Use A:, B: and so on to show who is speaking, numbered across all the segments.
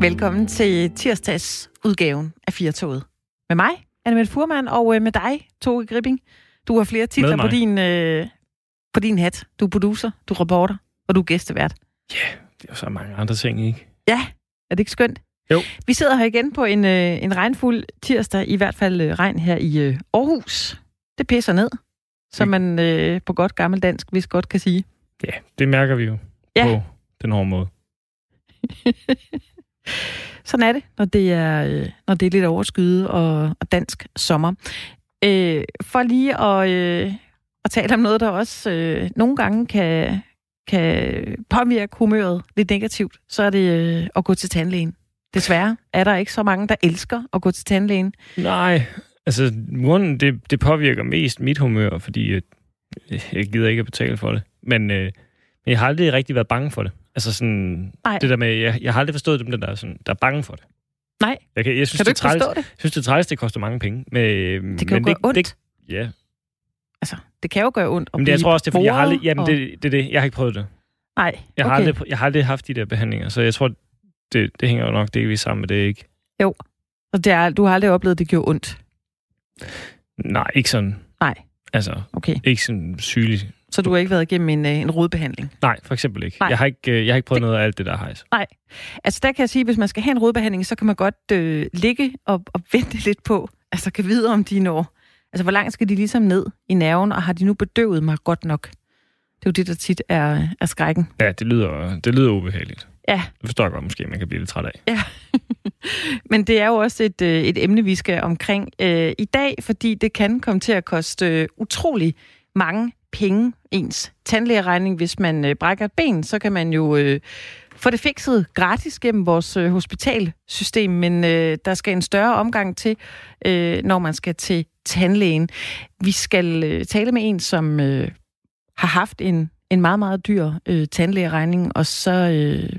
A: Velkommen til tirsdags udgaven af Firtoget. Med mig, Annemette Furman, og øh, med dig, Toge Gripping. Du har flere titler på din, øh, på din hat. Du er producer, du er reporter, og du er gæstevært.
B: Ja, yeah, det er jo så mange andre ting, ikke?
A: Ja, er det ikke skønt?
B: Jo.
A: Vi sidder her igen på en, øh, en regnfuld tirsdag, i hvert fald øh, regn her i øh, Aarhus. Det pisser ned, som man øh, på godt gammeldansk vist godt kan sige.
B: Ja, det mærker vi jo ja. på den hårde måde.
A: Sådan er det, når det er, øh, når det er lidt overskyet og, og dansk sommer. Øh, for lige at, øh, at tale om noget, der også øh, nogle gange kan, kan påvirke humøret lidt negativt, så er det øh, at gå til tandlægen. Desværre er der ikke så mange, der elsker at gå til tandlægen.
B: Nej, altså grunden, det, det påvirker mest mit humør, fordi jeg, jeg gider ikke at betale for det. Men, øh, jeg har aldrig rigtig været bange for det. Altså sådan,
A: Nej.
B: det der med, jeg, jeg har aldrig forstået dem, der er, sådan, der er bange for det.
A: Nej,
B: jeg, kan, jeg synes,
A: kan du
B: ikke
A: træls, forstå det?
B: Jeg synes, det træls, det koster mange penge. Men,
A: det kan men jo gøre det, ondt.
B: Det, ja.
A: Altså, det kan jo gøre ondt at
B: men det, jeg tror også, det er, fordi jeg har aldrig, jamen, og... det, det, det, jeg har ikke prøvet det.
A: Nej, okay.
B: jeg, har aldrig, jeg har aldrig haft de der behandlinger, så jeg tror, det, det hænger jo nok delvis sammen med det, ikke?
A: Jo, og det er, du har aldrig oplevet, at det gjorde ondt?
B: Nej, ikke sådan.
A: Nej.
B: Altså,
A: okay.
B: ikke sådan sygeligt.
A: Så du har ikke været igennem en, øh, en rodbehandling?
B: Nej, for eksempel ikke.
A: Nej.
B: Jeg har ikke, øh, jeg har ikke prøvet det... noget af alt det der hejs.
A: Nej. Altså der kan jeg sige, at hvis man skal have en rodbehandling, så kan man godt øh, ligge og, og vente lidt på, altså kan vide, om de når. Altså hvor langt skal de ligesom ned i nerven, og har de nu bedøvet mig godt nok? Det er jo det, der tit er, er skrækken.
B: Ja, det lyder, det lyder ubehageligt.
A: Ja.
B: Det forstår jeg godt måske, man kan blive lidt træt af.
A: Ja. Men det er jo også et, øh, et emne, vi skal omkring øh, i dag, fordi det kan komme til at koste øh, utrolig mange penge, ens tandlægeregning. Hvis man øh, brækker et ben, så kan man jo øh, få det fikset gratis gennem vores øh, hospitalsystem, men øh, der skal en større omgang til, øh, når man skal til tandlægen. Vi skal øh, tale med en, som øh, har haft en, en meget, meget dyr øh, tandlægeregning, og så... Øh,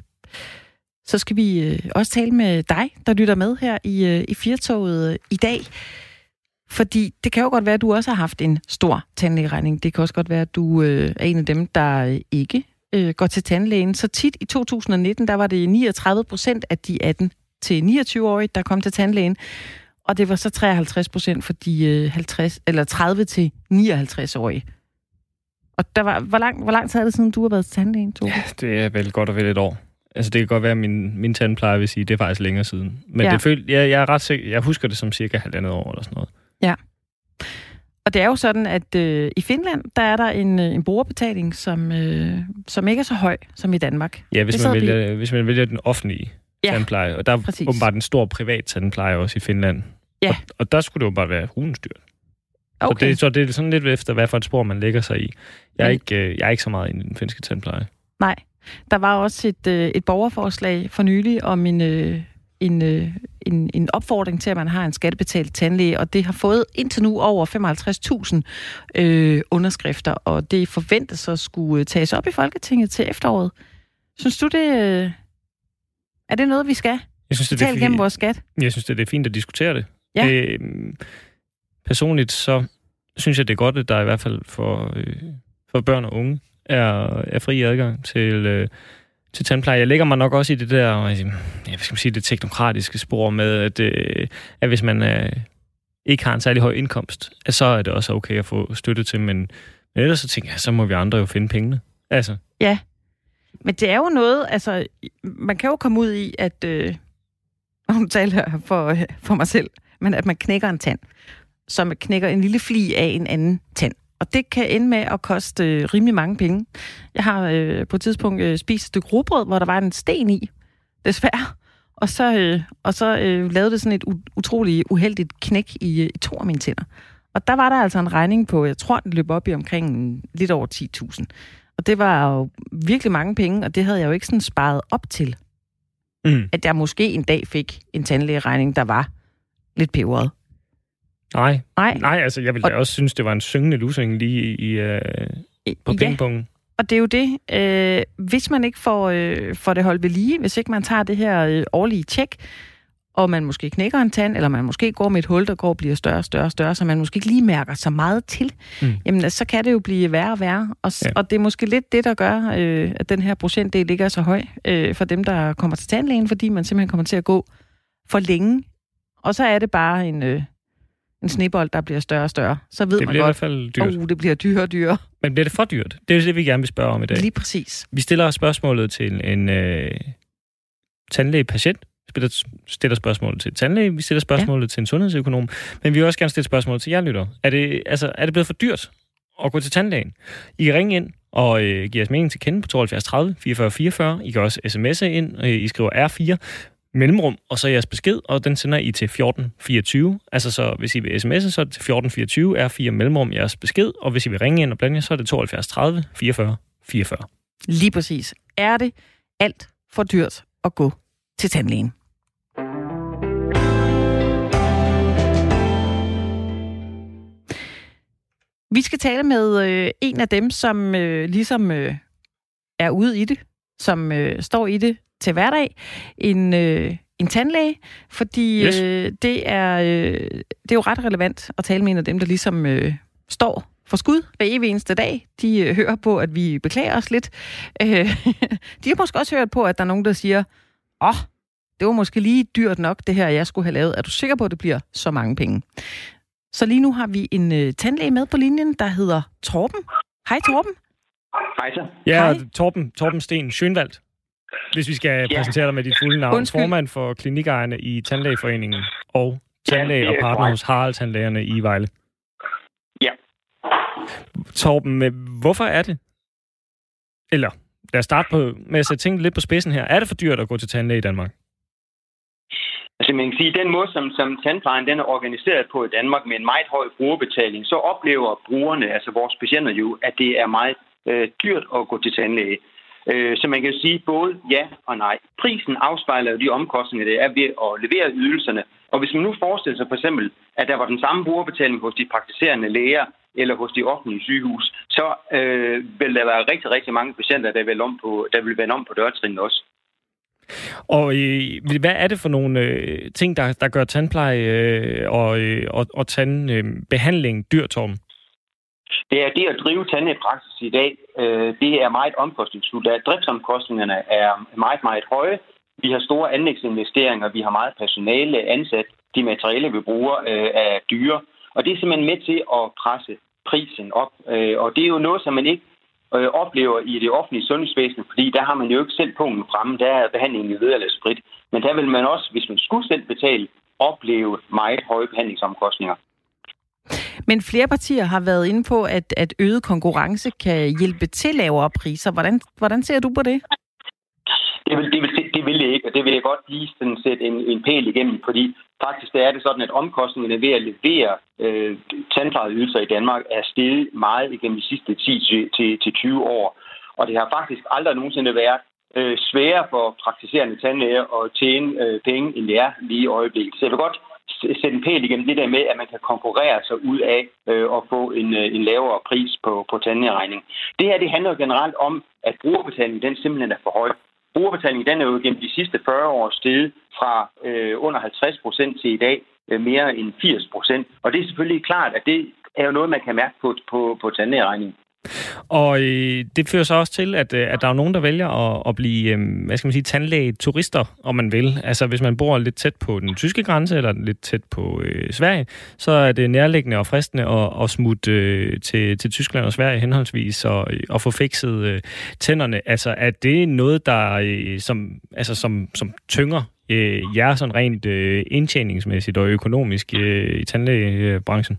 A: så skal vi øh, også tale med dig, der lytter med her i, øh, i Firtoget øh, i dag. Fordi det kan jo godt være, at du også har haft en stor tandlægeregning. Det kan også godt være, at du øh, er en af dem, der ikke øh, går til tandlægen. Så tit i 2019, der var det 39 procent af de 18 til 29-årige, der kom til tandlægen. Og det var så 53 procent for de øh, 50, eller 30 til 59-årige. Og der var, hvor, lang, hvor lang tid er det siden, du har været til tandlægen, Tove?
B: Ja, det er vel godt og vel et år. Altså, det kan godt være, at min, min tandpleje vil sige, at det er faktisk længere siden. Men ja. det føl, jeg, jeg er ret sikker, jeg husker det som cirka halvandet år eller sådan noget.
A: Ja. Og det er jo sådan, at øh, i Finland, der er der en, øh, en brugerbetaling, som, øh, som ikke er så høj som i Danmark.
B: Ja, hvis, man vælger, vi... hvis man vælger den offentlige ja, tandpleje. Og der er
A: præcis.
B: åbenbart en stor privat tandpleje også i Finland.
A: Ja.
B: Og, og der skulle det jo bare være hundestyrt.
A: Okay.
B: Så, det, så det er sådan lidt efter, hvad for et spor man lægger sig i. Jeg er, Men... ikke, øh, jeg er ikke så meget i den finske tandpleje.
A: Nej. Der var også et, øh, et borgerforslag for nylig om en, øh, en, øh, en, en opfordring til, at man har en skattebetalt tandlæge, og det har fået indtil nu over 55.000 øh, underskrifter, og det forventes at skulle tages op i Folketinget til efteråret. Synes du, det øh, er det noget, vi skal
B: jeg synes, det,
A: betale gennem vores skat?
B: Jeg synes, det er fint at diskutere det.
A: Ja.
B: det personligt så synes jeg, det er godt, at der i hvert fald for, øh, for børn og unge er, er fri adgang til, øh, til tandpleje. Jeg lægger mig nok også i det der, jeg skal man sige, det teknokratiske spor med, at, øh, at hvis man øh, ikke har en særlig høj indkomst, at så er det også okay at få støtte til, men, men ellers så tænker jeg, så må vi andre jo finde pengene. Altså.
A: Ja, men det er jo noget, altså, man kan jo komme ud i, at, øh, nu taler for, øh, for mig selv, men at man knækker en tand, som knækker en lille fli af en anden tand. Og det kan ende med at koste øh, rimelig mange penge. Jeg har øh, på et tidspunkt øh, spist et stykke rugbrød, hvor der var en sten i, desværre. Og så, øh, og så øh, lavede det sådan et utroligt uheldigt knæk i, øh, i to af mine tænder. Og der var der altså en regning på, jeg tror, den løb op i omkring lidt over 10.000. Og det var jo virkelig mange penge, og det havde jeg jo ikke sådan sparet op til.
B: Mm.
A: At jeg måske en dag fik en tandlægeregning, der var lidt peberet.
B: Nej.
A: Nej.
B: Nej, altså jeg ville og... også synes, det var en syngende lusing lige i, øh, på ja. pingpongen.
A: Og det er jo det, øh, hvis man ikke får, øh, får det holdt ved lige, hvis ikke man tager det her øh, årlige tjek, og man måske knækker en tand, eller man måske går med et hul, der går og bliver større og større og større, så man måske ikke lige mærker så meget til, mm. jamen så kan det jo blive værre og værre. Og, ja. og det er måske lidt det, der gør, øh, at den her procentdel ikke er så høj øh, for dem, der kommer til tandlægen, fordi man simpelthen kommer til at gå for længe. Og så er det bare en, øh, en snebold, der bliver større og større. Så ved
B: det
A: man godt,
B: i hvert fald dyrt.
A: Oh, det bliver dyrere og dyrere.
B: Men bliver det for dyrt? Det er det, vi gerne vil spørge om i dag.
A: Lige præcis.
B: Vi stiller spørgsmålet til en øh, tandlæge-patient, spiller, stiller spørgsmålet til en tandlæge, vi stiller spørgsmålet ja. til en sundhedsøkonom, men vi vil også gerne stille spørgsmålet til jer lytter. Er det, altså, er det blevet for dyrt at gå til tandlægen? I kan ringe ind og øh, give os mening til kende på 72 30 44 44. I kan også sms'e ind. Øh, I skriver R4 mellemrum, og så jeres besked, og den sender I til 1424. Altså så, hvis I vil sms'e, så er det til 1424, er fire mellemrum jeres besked, og hvis I vil ringe ind og blande jer, så er det 72 30 44 44.
A: Lige præcis. Er det alt for dyrt at gå til tandlægen? Vi skal tale med øh, en af dem, som øh, ligesom øh, er ude i det, som øh, står i det til hverdag. En, øh, en tandlæge, fordi yes. øh, det, er, øh, det er jo ret relevant at tale med en af dem, der ligesom øh, står for skud hver evig eneste dag. De øh, hører på, at vi beklager os lidt. Øh, de har måske også hørt på, at der er nogen, der siger, åh, oh, det var måske lige dyrt nok, det her, jeg skulle have lavet. Er du sikker på, at det bliver så mange penge? Så lige nu har vi en øh, tandlæge med på linjen, der hedder Torben. Hej Torben.
C: Hej så.
B: Ja,
A: Hej.
B: Torben, Torben Sten Schønwald. Hvis vi skal
C: Ja.
B: præsentere dig med dit fulde navn.
A: Undskyld.
B: Formand for klinikejerne i Tandlægeforeningen og tandlæge
C: Ja,
B: og
C: er
B: partner hos Harald Tandlægerne i Vejle.
C: Ja.
B: Torben, hvorfor er det? Eller lad os starte på, med at sætte tingene lidt på spidsen her. Er det for dyrt at gå til tandlæge i Danmark?
C: Altså man kan sige, den måde, som, som tandplejen den er organiseret på i Danmark med en meget høj brugerbetaling, så oplever brugerne, altså vores patienter jo, at det er meget øh, dyrt at gå til tandlæge. Øh, så man kan jo sige både ja og nej. Prisen afspejler jo de omkostninger, det er ved at levere ydelserne. Og hvis man nu forestiller sig for eksempel, at der var den samme brugerbetaling hos de praktiserende læger eller hos de offentlige sygehus, så øh, vil der være rigtig, rigtig mange patienter, der vil, om på, der vil vende om på dørtrinene også.
B: Og øh, hvad er det for nogle øh, ting, der, der gør tandpleje øh, og, øh, og, og tandbehandling øh, dyrt, Torben?
C: Det er det at drive tandlægepraksis i dag, øh, det er meget omkostningsfuldt. Da Driftsomkostningerne er meget, meget høje. Vi har store anlægsinvesteringer, vi har meget personale ansat. De materialer, vi bruger, øh, er dyre. Og det er simpelthen med til at presse prisen op. Øh, og det er jo noget, som man ikke øh, oplever i det offentlige sundhedsvæsen, fordi der har man jo ikke selv punkten fremme. Der er behandlingen i vederlagsfrit. Men der vil man også, hvis man skulle selv betale, opleve meget høje behandlingsomkostninger.
A: Men flere partier har været inde på, at, at øget konkurrence kan hjælpe til lavere priser. Hvordan, hvordan ser du på det?
C: Det vil, det, vil, det vil jeg ikke, og det vil jeg godt lige sådan sætte en, en pæl igennem, fordi faktisk er det sådan, at omkostningerne ved at levere øh, tandplejeydelser i Danmark er steget meget igennem de sidste 10 til, til, til 20 år. Og det har faktisk aldrig nogensinde været øh, sværere for praktiserende tandlæger at tjene øh, penge, end det er lige i øjeblikket. Så jeg vil godt sætte en pæl igennem det der med, at man kan konkurrere sig ud af øh, at få en, øh, en lavere pris på, på tandlægeregning. Det her det handler jo generelt om, at brugerbetalingen den simpelthen er for høj. Brugerbetalingen den er jo gennem de sidste 40 år steget fra øh, under 50 procent til i dag øh, mere end 80 procent. Og det er selvfølgelig klart, at det er jo noget, man kan mærke på, på, på tandlægeregningen.
B: Og øh, det fører så også til, at, øh, at der er nogen, der vælger at, at blive, øh, hvad skal man sige, tandlæge-turister, om man vil. Altså hvis man bor lidt tæt på den tyske grænse, eller lidt tæt på øh, Sverige, så er det nærliggende og fristende at, at smutte øh, til, til Tyskland og Sverige henholdsvis, og, øh, og få fikset øh, tænderne. Altså er det noget, der øh, som, altså, som, som tynger øh, jer sådan rent øh, indtjeningsmæssigt og økonomisk øh, i tandlægebranchen?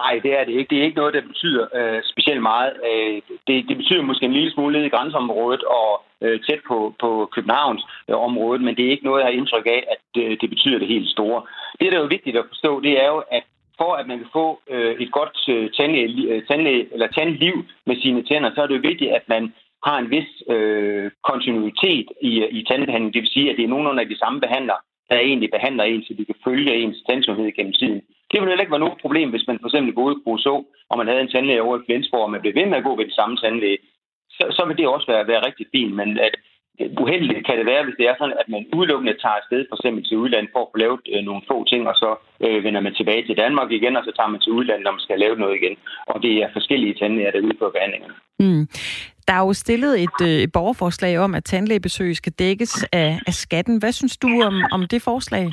C: Nej, det er det ikke. Det er ikke noget, der betyder øh, specielt meget. Øh, det, det betyder måske en lille smule nede i grænseområdet og øh, tæt på, på Københavns øh, område, men det er ikke noget, jeg har indtryk af, at øh, det betyder det helt store. Det, der er jo vigtigt at forstå, det er jo, at for at man kan få øh, et godt øh, tandlæge, øh, tandlæge, eller tandliv med sine tænder, så er det jo vigtigt, at man har en vis øh, kontinuitet i, i tandbehandlingen. Det vil sige, at det er nogenlunde af de samme behandlere, der egentlig behandler en, så de kan følge ens tandsundhed gennem tiden. Det ville heller ikke være noget problem, hvis man for eksempel boede i Kruså, og man havde en tandlæge over i Flensborg, og man blev ved med at gå ved den samme tandlæge. Så, så vil det også være, være rigtig fint. Men at øh, uheldigt kan det være, hvis det er sådan, at man udelukkende tager afsted for eksempel til udlandet for at få lavet øh, nogle få ting, og så øh, vender man tilbage til Danmark igen, og så tager man til udlandet, når man skal lave noget igen. Og det er forskellige tandlæger, der udfører behandlingerne.
A: Mm. Der er jo stillet et, øh, et borgerforslag om, at tandlægebesøg skal dækkes af, af skatten. Hvad synes du om, om det forslag?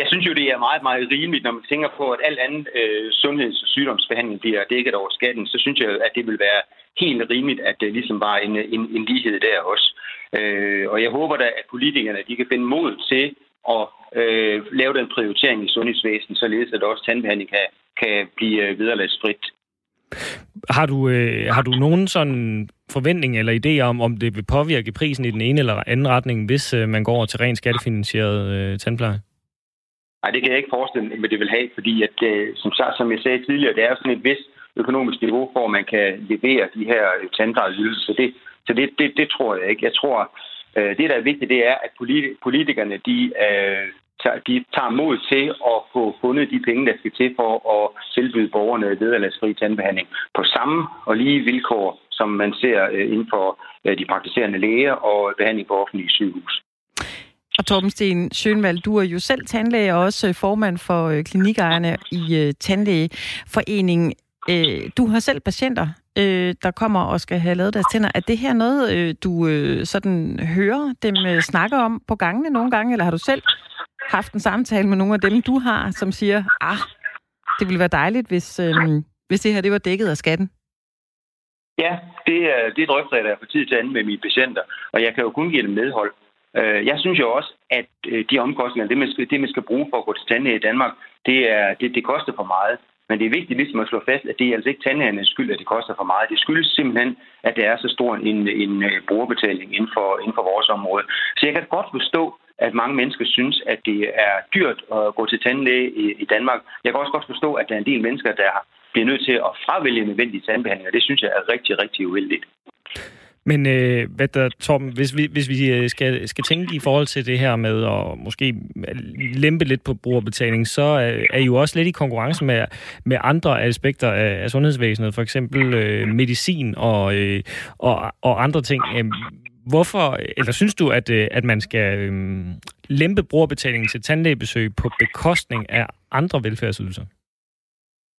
C: Jeg synes jo, det er meget, meget rimeligt, når man tænker på, at alt andet øh, sundheds- og sygdomsbehandling bliver dækket over skatten, så synes jeg, at det vil være helt rimeligt, at det ligesom var en, en, en lighed der også. Øh, og jeg håber da, at politikerne de kan finde mod til at øh, lave den prioritering i sundhedsvæsenet, således at også tandbehandling kan, kan blive øh, vederlagsfrit.
B: Har du, øh, har du nogen sådan forventning eller idé om, om det vil påvirke prisen i den ene eller anden retning, hvis øh, man går over til rent skattefinansieret øh, tandpleje?
C: Nej, det kan jeg ikke forestille mig, hvad det vil have, fordi at, øh, som, som jeg sagde tidligere, det er sådan et vist økonomisk niveau, hvor man kan levere de her øh. Så, det, så det, det, det tror jeg ikke. Jeg tror, øh, det der er vigtigt, det er, at politikerne de, øh, de tager mod til at få fundet de penge, der skal til for at tilbyde borgerne vederlagsfri tandbehandling på samme og lige vilkår, som man ser inden for de praktiserende læger og behandling på offentlige sygehus.
A: Og Torben Sten Sjønvald, du er jo selv tandlæge og også øh, formand for øh, klinikejerne i øh, Tandlægeforeningen. Du har selv patienter, der kommer og skal have lavet deres tænder. Er det her noget, du sådan hører dem snakke om på gangene nogle gange, eller har du selv haft en samtale med nogle af dem, du har, som siger, ah, det ville være dejligt, hvis, øh, hvis det her det var dækket af skatten?
C: Ja, det, det drøfter jeg da for tid til anden med mine patienter, og jeg kan jo kun give dem medhold. Øh, jeg synes jo også, at øh, de omkostninger, det man skal, det man skal bruge for at gå til tandlæge i Danmark, det, er, det, det koster for meget. Men det er vigtigt ligesom at slå fast, at det er altså ikke tandlægernes skyld, at det koster for meget. Det skyldes simpelthen, at det er så stor en, en øh, brugerbetaling inden for, inden for vores område. Så jeg kan godt forstå, at mange mennesker synes, at det er dyrt at gå til tandlæge i, i Danmark. Jeg kan også godt forstå, at der er en del mennesker, der bliver nødt til at fravælge nødvendige tandbehandlinger. Det synes jeg er rigtig, rigtig uheldigt.
B: Men øh, hvad der, Torben, hvis vi, hvis vi øh, skal, skal tænke i forhold til det her med at måske lempe lidt på brugerbetaling, så er, er I jo også lidt i konkurrence med, med andre aspekter af, af sundhedsvæsenet, for eksempel øh, medicin og, øh, og, og andre ting. Øhm, hvorfor, eller synes du, at, øh, at man skal øh, lempe brugerbetalingen til tandlægebesøg på bekostning af andre velfærdsydelser?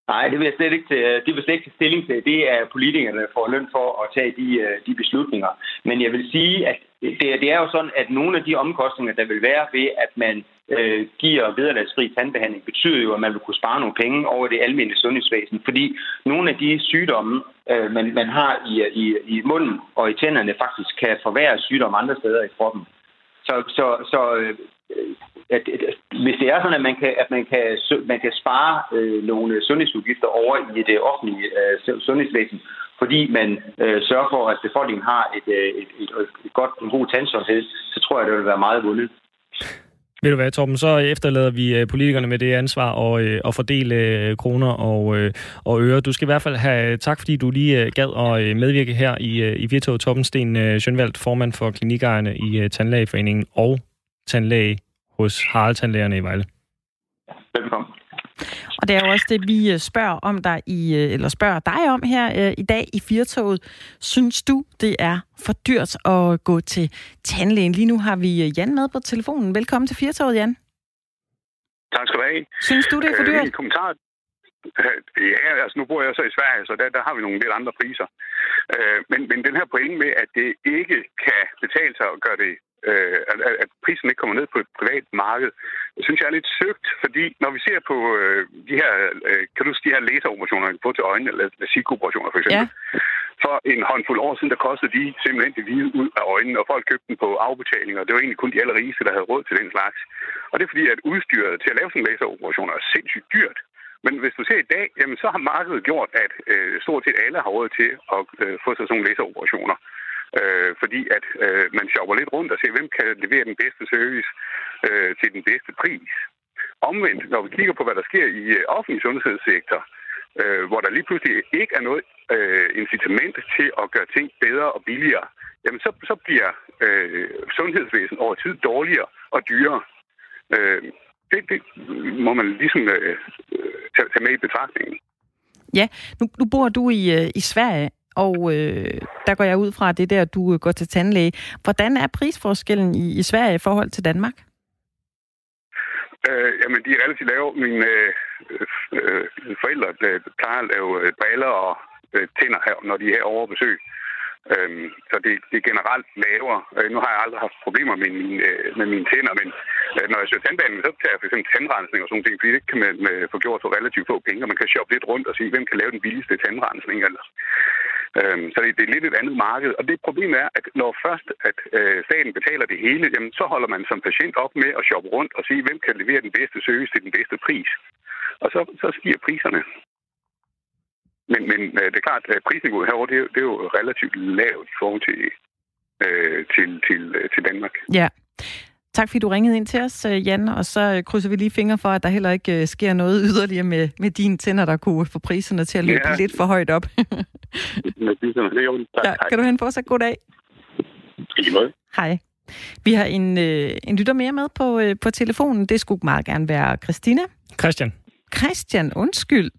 C: Nej, det vil jeg slet ikke, øh, det vil slet ikke tage stilling til. Det er politikerne, der får løn for at tage de, øh, de beslutninger. Men jeg vil sige, at det, det er jo sådan, at nogle af de omkostninger, der vil være ved, at man øh, giver vederlagsfri tandbehandling, betyder jo, at man vil kunne spare nogle penge over det almindelige sundhedsvæsen. Fordi nogle af de sygdomme, øh, man, man har i, i, i munden og i tænderne, faktisk kan forværre sygdomme andre steder i kroppen. Så, så, så øh, at, at, at hvis det er sådan, at man kan, at man kan, man kan spare øh, nogle sundhedsudgifter over i det offentlige øh, sundhedsvæsen, fordi man øh, sørger for, at befolkningen har et, øh, et, et, et, godt, en god tandsundhed, så tror jeg, det vil være meget vundet.
B: Ved du hvad, Torben, så efterlader vi øh, politikerne med det ansvar og, øh, at fordele øh, kroner og, øh, og øre. Du skal i hvert fald have tak, fordi du lige gad at medvirke her i, i Virtog. Torben Sten Sjønvald, formand for klinikejerne i Tandlægeforeningen og tandlæge hos Harald Tandlægerne i Vejle.
C: Velkommen.
A: Og det er jo også det, vi øh, spørger om dig i, øh, eller spørger dig om her øh, i dag i Firtoget. Synes du, det er for dyrt at gå til tandlægen? Lige nu har vi Jan med på telefonen. Velkommen til Firtoget, Jan.
D: Tak skal du have.
A: Synes du, det er for dyrt?
D: Øh, kommentar. Ja, altså nu bor jeg så i Sverige, så der, der har vi nogle lidt andre priser. Øh, men, men den her pointe med, at det ikke kan betale sig at gøre det øh, at, at prisen ikke kommer ned på et privat marked, det synes jeg er lidt søgt, fordi når vi ser på øh, de her, øh, kan du de her laseroperationer, får til øjnene, eller lasikooperationer for eksempel, ja. for en håndfuld år siden, der kostede de simpelthen det hvide ud af øjnene, og folk købte dem på afbetaling, og det var egentlig kun de allerrigeste, der havde råd til den slags. Og det er fordi, at udstyret til at lave sådan en laseroperation er sindssygt dyrt. Men hvis du ser i dag, jamen, så har markedet gjort, at øh, stort set alle har råd til at øh, få sig sådan nogle laseroperationer øh, fordi at øh, man shopper lidt rundt og ser, hvem kan levere den bedste service øh, til den bedste pris. Omvendt, når vi kigger på, hvad der sker i øh, offentlig sundhedssektor, øh, hvor der lige pludselig ikke er noget øh, incitament til at gøre ting bedre og billigere, jamen så, så bliver øh, sundhedsvæsenet over tid dårligere og dyrere. Øh, det, det må man ligesom øh, øh, tage, tage med i betragtningen.
A: Ja, nu, nu bor du i, øh, i Sverige, og øh, der går jeg ud fra, at det er der, du øh, går til tandlæge. Hvordan er prisforskellen i, i Sverige i forhold til Danmark?
D: Øh, jamen, de er relativt lave. Mine øh, øh, forældre øh, plejer at lave øh, briller og øh, tænder her, når de er herovre besøg. Øhm, så det, det er generelt lavere. Øh, nu har jeg aldrig haft problemer med, min, øh, med mine tænder, men øh, når jeg søger tandbehandling, så tager jeg for eksempel tandrensning og sådan noget, fordi det kan man øh, få gjort for relativt få penge, og man kan shoppe lidt rundt og sige, hvem kan lave den billigste tandrensning. Eller. Øhm, så det, det er lidt et andet marked. Og det problem er, at når først at øh, staten betaler det hele, jamen, så holder man som patient op med at shoppe rundt og sige, hvem kan levere den bedste service til den bedste pris. Og så, så stiger priserne. Men, men øh, det er klart, at prisniveauet herovre, det er, det er jo relativt lavt i forhold til, øh, til, til, øh, til Danmark.
A: Ja. Tak fordi du ringede ind til os, Jan, og så krydser vi lige fingre for, at der heller ikke sker noget yderligere med, med dine tænder, der kunne få priserne til at løbe ja. lidt for højt op.
D: med priserne, det er jo tak,
A: ja, Kan du have en fortsat god dag?
D: I måde.
A: Hej. Vi har en, en lytter mere med på, på telefonen. Det skulle meget gerne være Christina.
B: Christian.
A: Christian, undskyld.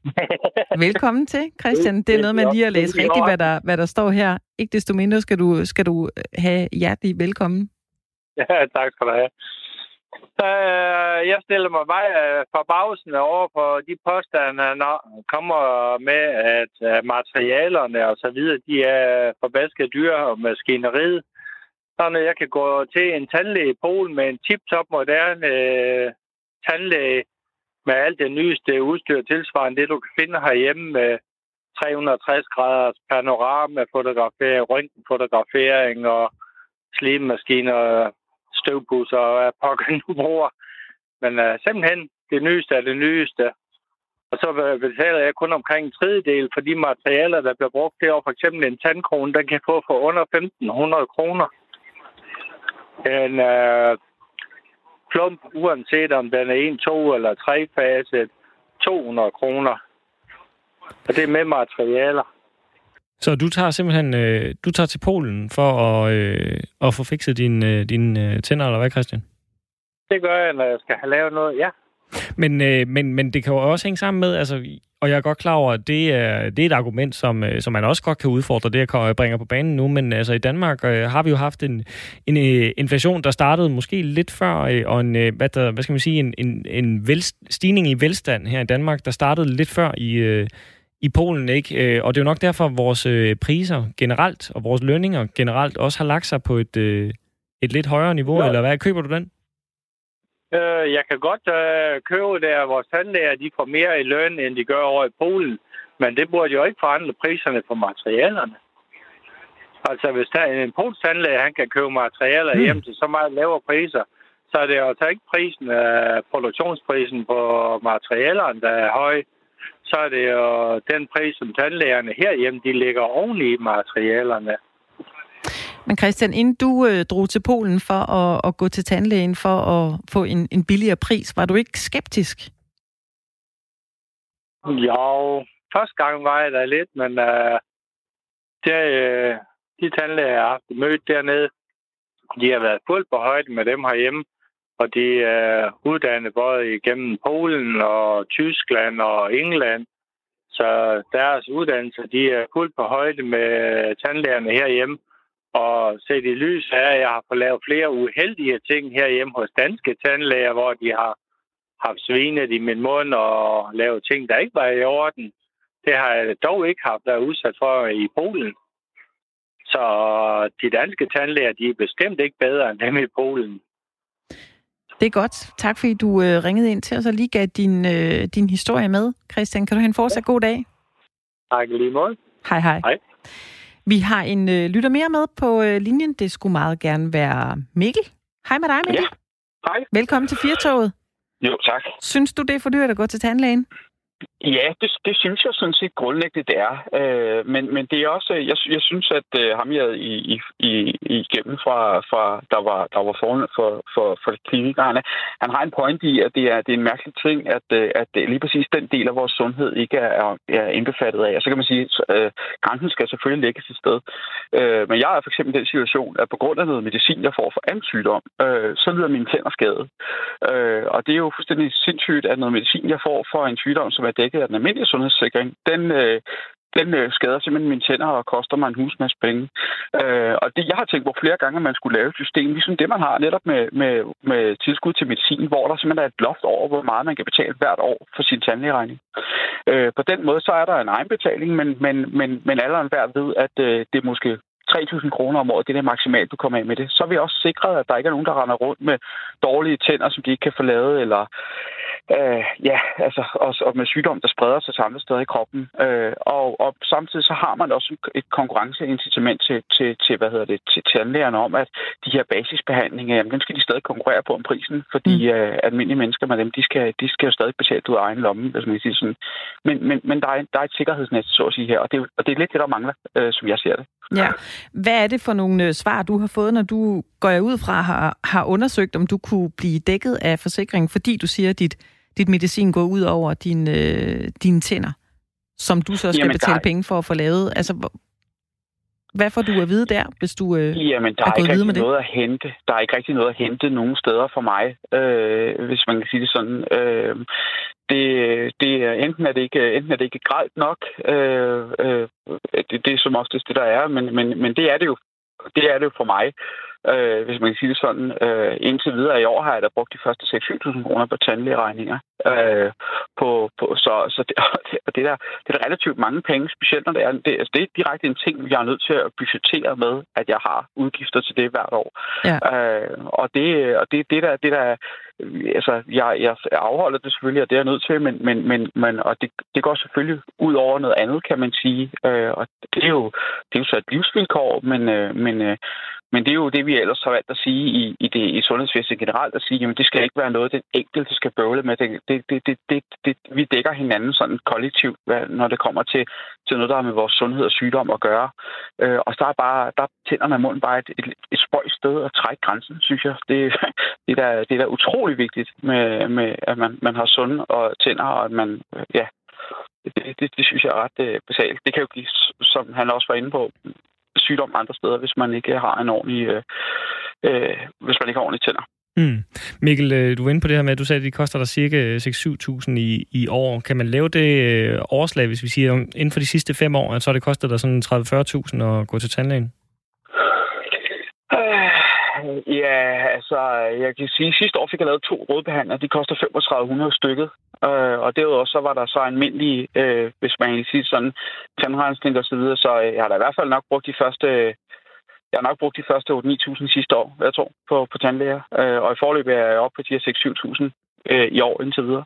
A: Velkommen til, Christian. Det er noget med lige at læse rigtigt, hvad der, hvad der står her. Ikke desto mindre skal du, skal du have hjertelig velkommen.
E: Ja, tak skal du have. Jeg stiller mig bare øh, for bagsen over på de påstande, når kommer med, at materialerne og så videre, de er forbasket dyr og maskineriet. Så når jeg kan gå til en tandlæge i Polen med en tip-top moderne øh, tandlæge, med alt det nyeste udstyr tilsvarende det, du kan finde herhjemme med 360 graders panoramafotografering, røntgenfotografering og slimemaskiner, støvpusser og hvad pokker nu bruger. Men uh, simpelthen det nyeste er det nyeste. Og så betaler jeg kun omkring en tredjedel for de materialer, der bliver brugt derovre. For eksempel en tandkrone, den kan få for under 1.500 kroner. En øh, plump, uanset om den er en, to eller tre fase, 200 kroner. Og det er med materialer.
B: Så du tager simpelthen øh, du tager til Polen for at, øh, at få fikset dine øh, din, øh, tænder, eller hvad, Christian?
E: Det gør jeg, når jeg skal have lavet noget, ja.
B: Men, øh, men, men det kan jo også hænge sammen med, altså, og jeg er godt klar over, at det er, det er et argument, som, øh, som man også godt kan udfordre, det jeg bringer på banen nu, men altså i Danmark øh, har vi jo haft en, en øh, inflation, der startede måske lidt før, øh, og en, øh, hvad, der, hvad skal man sige, en, en, en vel, stigning i velstand her i Danmark, der startede lidt før i, øh, i Polen, ikke? Øh, og det er jo nok derfor, at vores øh, priser generelt, og vores lønninger generelt, også har lagt sig på et, øh, et lidt højere niveau, ja. eller hvad? Køber du den?
E: Øh, jeg kan godt øh, købe det, at vores tandlæger de får mere i løn, end de gør over i Polen. Men det burde jo ikke forandre priserne på materialerne. Altså, hvis der en polsk tandlæge han kan købe materialer mm. hjem til så meget lavere priser, så er det jo altså ikke prisen, øh, produktionsprisen på materialerne, der er høj. Så er det jo den pris, som tandlægerne herhjemme, de ligger oven i materialerne.
A: Men Christian, inden du øh, drog til Polen for at, at gå til tandlægen for at få en, en billigere pris, var du ikke skeptisk?
E: Jo, første gang var jeg da lidt, men øh, der, øh, de tandlæger, jeg har mødt dernede, de har været fuldt på højde med dem herhjemme, og de er uddannet både igennem Polen og Tyskland og England. Så deres uddannelser, de er fuldt på højde med tandlægerne herhjemme. Og set i lys af, at jeg har fået lavet flere uheldige ting herhjemme hos danske tandlæger, hvor de har haft svinet i min mund og lavet ting, der ikke var i orden. Det har jeg dog ikke haft været udsat for i Polen. Så de danske tandlæger, de er bestemt ikke bedre end dem i Polen.
A: Det er godt. Tak fordi du øh, ringede ind til os og lige gav din, øh, din historie med. Christian, kan du have en fortsat god dag?
E: Tak lige måde.
A: Hej hej.
E: Hej.
A: Vi har en øh, lytter mere med på øh, linjen. Det skulle meget gerne være Mikkel. Hej med dig, Mikkel.
F: Ja, hej.
A: Velkommen til Firtoget.
F: Jo, tak.
A: Synes du, det er for dyrt at gå til tandlægen?
F: Ja, det, det synes jeg sådan set grundlæggende, det er. Øh, men, men det er også, jeg, jeg synes, at øh, ham jeg i, i, i, igennem fra, fra der var, der var foran for, for, for klinikerne, han har en point i, at det er, det er en mærkelig ting, at, øh, at lige præcis den del af vores sundhed ikke er, er indbefattet af. Og så kan man sige, at øh, grænsen skal selvfølgelig lægges et sted. Øh, men jeg er for eksempel i den situation, at på grund af noget medicin, jeg får for anden sygdom, øh, så lyder mine tænder skade. Øh, og det er jo fuldstændig sindssygt, at noget medicin, jeg får for en sygdom, som er dækket af den almindelige sundhedssikring, den, øh, den øh, skader simpelthen mine tænder og koster mig en husmasse penge. Øh, og det, jeg har tænkt på flere gange, at man skulle lave et system, ligesom det, man har netop med, med, med tilskud til medicin, hvor der simpelthen er et loft over, hvor meget man kan betale hvert år for sin tandlægeregning. Øh, på den måde, så er der en egenbetaling, men, men, men, men alle hver ved, at øh, det måske 3.000 kroner om året, det er det maksimalt, du kommer af med det. Så er vi også sikret, at der ikke er nogen, der render rundt med dårlige tænder, som de ikke kan få lavet, eller øh, ja, altså, og, og med sygdom, der spreder sig samme steder i kroppen. Øh, og, og samtidig så har man også et konkurrenceincitament til, til, til, hvad hedder det, til tandlægerne om, at de her basisbehandlinger, jamen, dem skal de stadig konkurrere på om prisen, fordi mm. øh, almindelige mennesker med dem, de skal, de skal jo stadig betale ud af egen lomme, hvis man kan sige sådan. Men, men, men der, er, der er et sikkerhedsnet, så at sige her, og det, og det er lidt det, der mangler, øh, som jeg ser det.
A: Ja. Hvad er det for nogle øh, svar, du har fået, når du går jeg ud fra har, har undersøgt, om du kunne blive dækket af forsikringen, fordi du siger, at dit, dit medicin går ud over din, øh, dine tænder, som du så skal Jamen, betale der... penge for at få lavet? Altså, hvad får du at vide der, hvis du øh,
F: Jamen, der er, er ikke rigtig noget at hente. Der er ikke rigtig noget at hente nogen steder for mig, øh, hvis man kan sige det sådan. Øh, det, det, enten, er det ikke, enten er det ikke gralt nok, øh, øh, det, det er som oftest det, der er, men, men, men det er det jo det er det jo for mig øh, hvis man kan sige det sådan. Øh, indtil videre i år har jeg da brugt de første 6-7.000 kroner på tandlægeregninger. Øh, på, på, så så det, det, det, der, det er relativt mange penge, specielt når det er, det, altså det er direkte en ting, jeg er nødt til at budgettere med, at jeg har udgifter til det hvert år. Ja. Øh, og det, og det, det der, det der altså, jeg, jeg afholder det selvfølgelig, og det er jeg nødt til, men, men, men, men og det, det går selvfølgelig ud over noget andet, kan man sige. Øh, og det er, jo, det er jo så et livsvilkår, men, øh, men, øh, men det er jo det, vi ellers har valgt at sige i, i, det, i sundhedsvæsenet generelt, at sige, jamen det skal ikke være noget, den enkelte skal bøvle med. Det, det, det, det, det, det, vi dækker hinanden sådan kollektivt, når det kommer til, til noget, der har med vores sundhed og sygdom at gøre. Øh, og så er bare, der tænder man munden bare et, et, et spøjt sted at trække grænsen, synes jeg. Det, det, er, da, det er da utrolig vigtigt, med, med, at man, man har sunde og tænder, og at man, øh, ja, det, det, det synes jeg er ret øh, basalt. Det kan jo give, som han også var inde på, sygdom andre steder, hvis man ikke har en ordentlig, øh, øh, hvis man ikke har ordentlige tænder.
B: Mm. Mikkel, øh, du var inde på det her med, at du sagde, at det koster dig cirka 6-7.000 i, i år. Kan man lave det øh, overslag, hvis vi siger, inden for de sidste fem år, at så har det kostet dig sådan 30-40.000 at gå til tandlægen?
F: Ja, altså, jeg kan sige, at sidste år fik jeg lavet to rådbehandlere. De koster 3500 stykket. Øh, og derudover så var der så almindelige, øh, hvis man kan sige sådan, tandrensning og så videre. Så øh, jeg har da i hvert fald nok brugt de første jeg har nok brugt de første 8-9.000 sidste år, jeg tror, på, på tandlæger. Øh, og i forløbet er jeg oppe på de her 6-7.000 øh, i år indtil videre.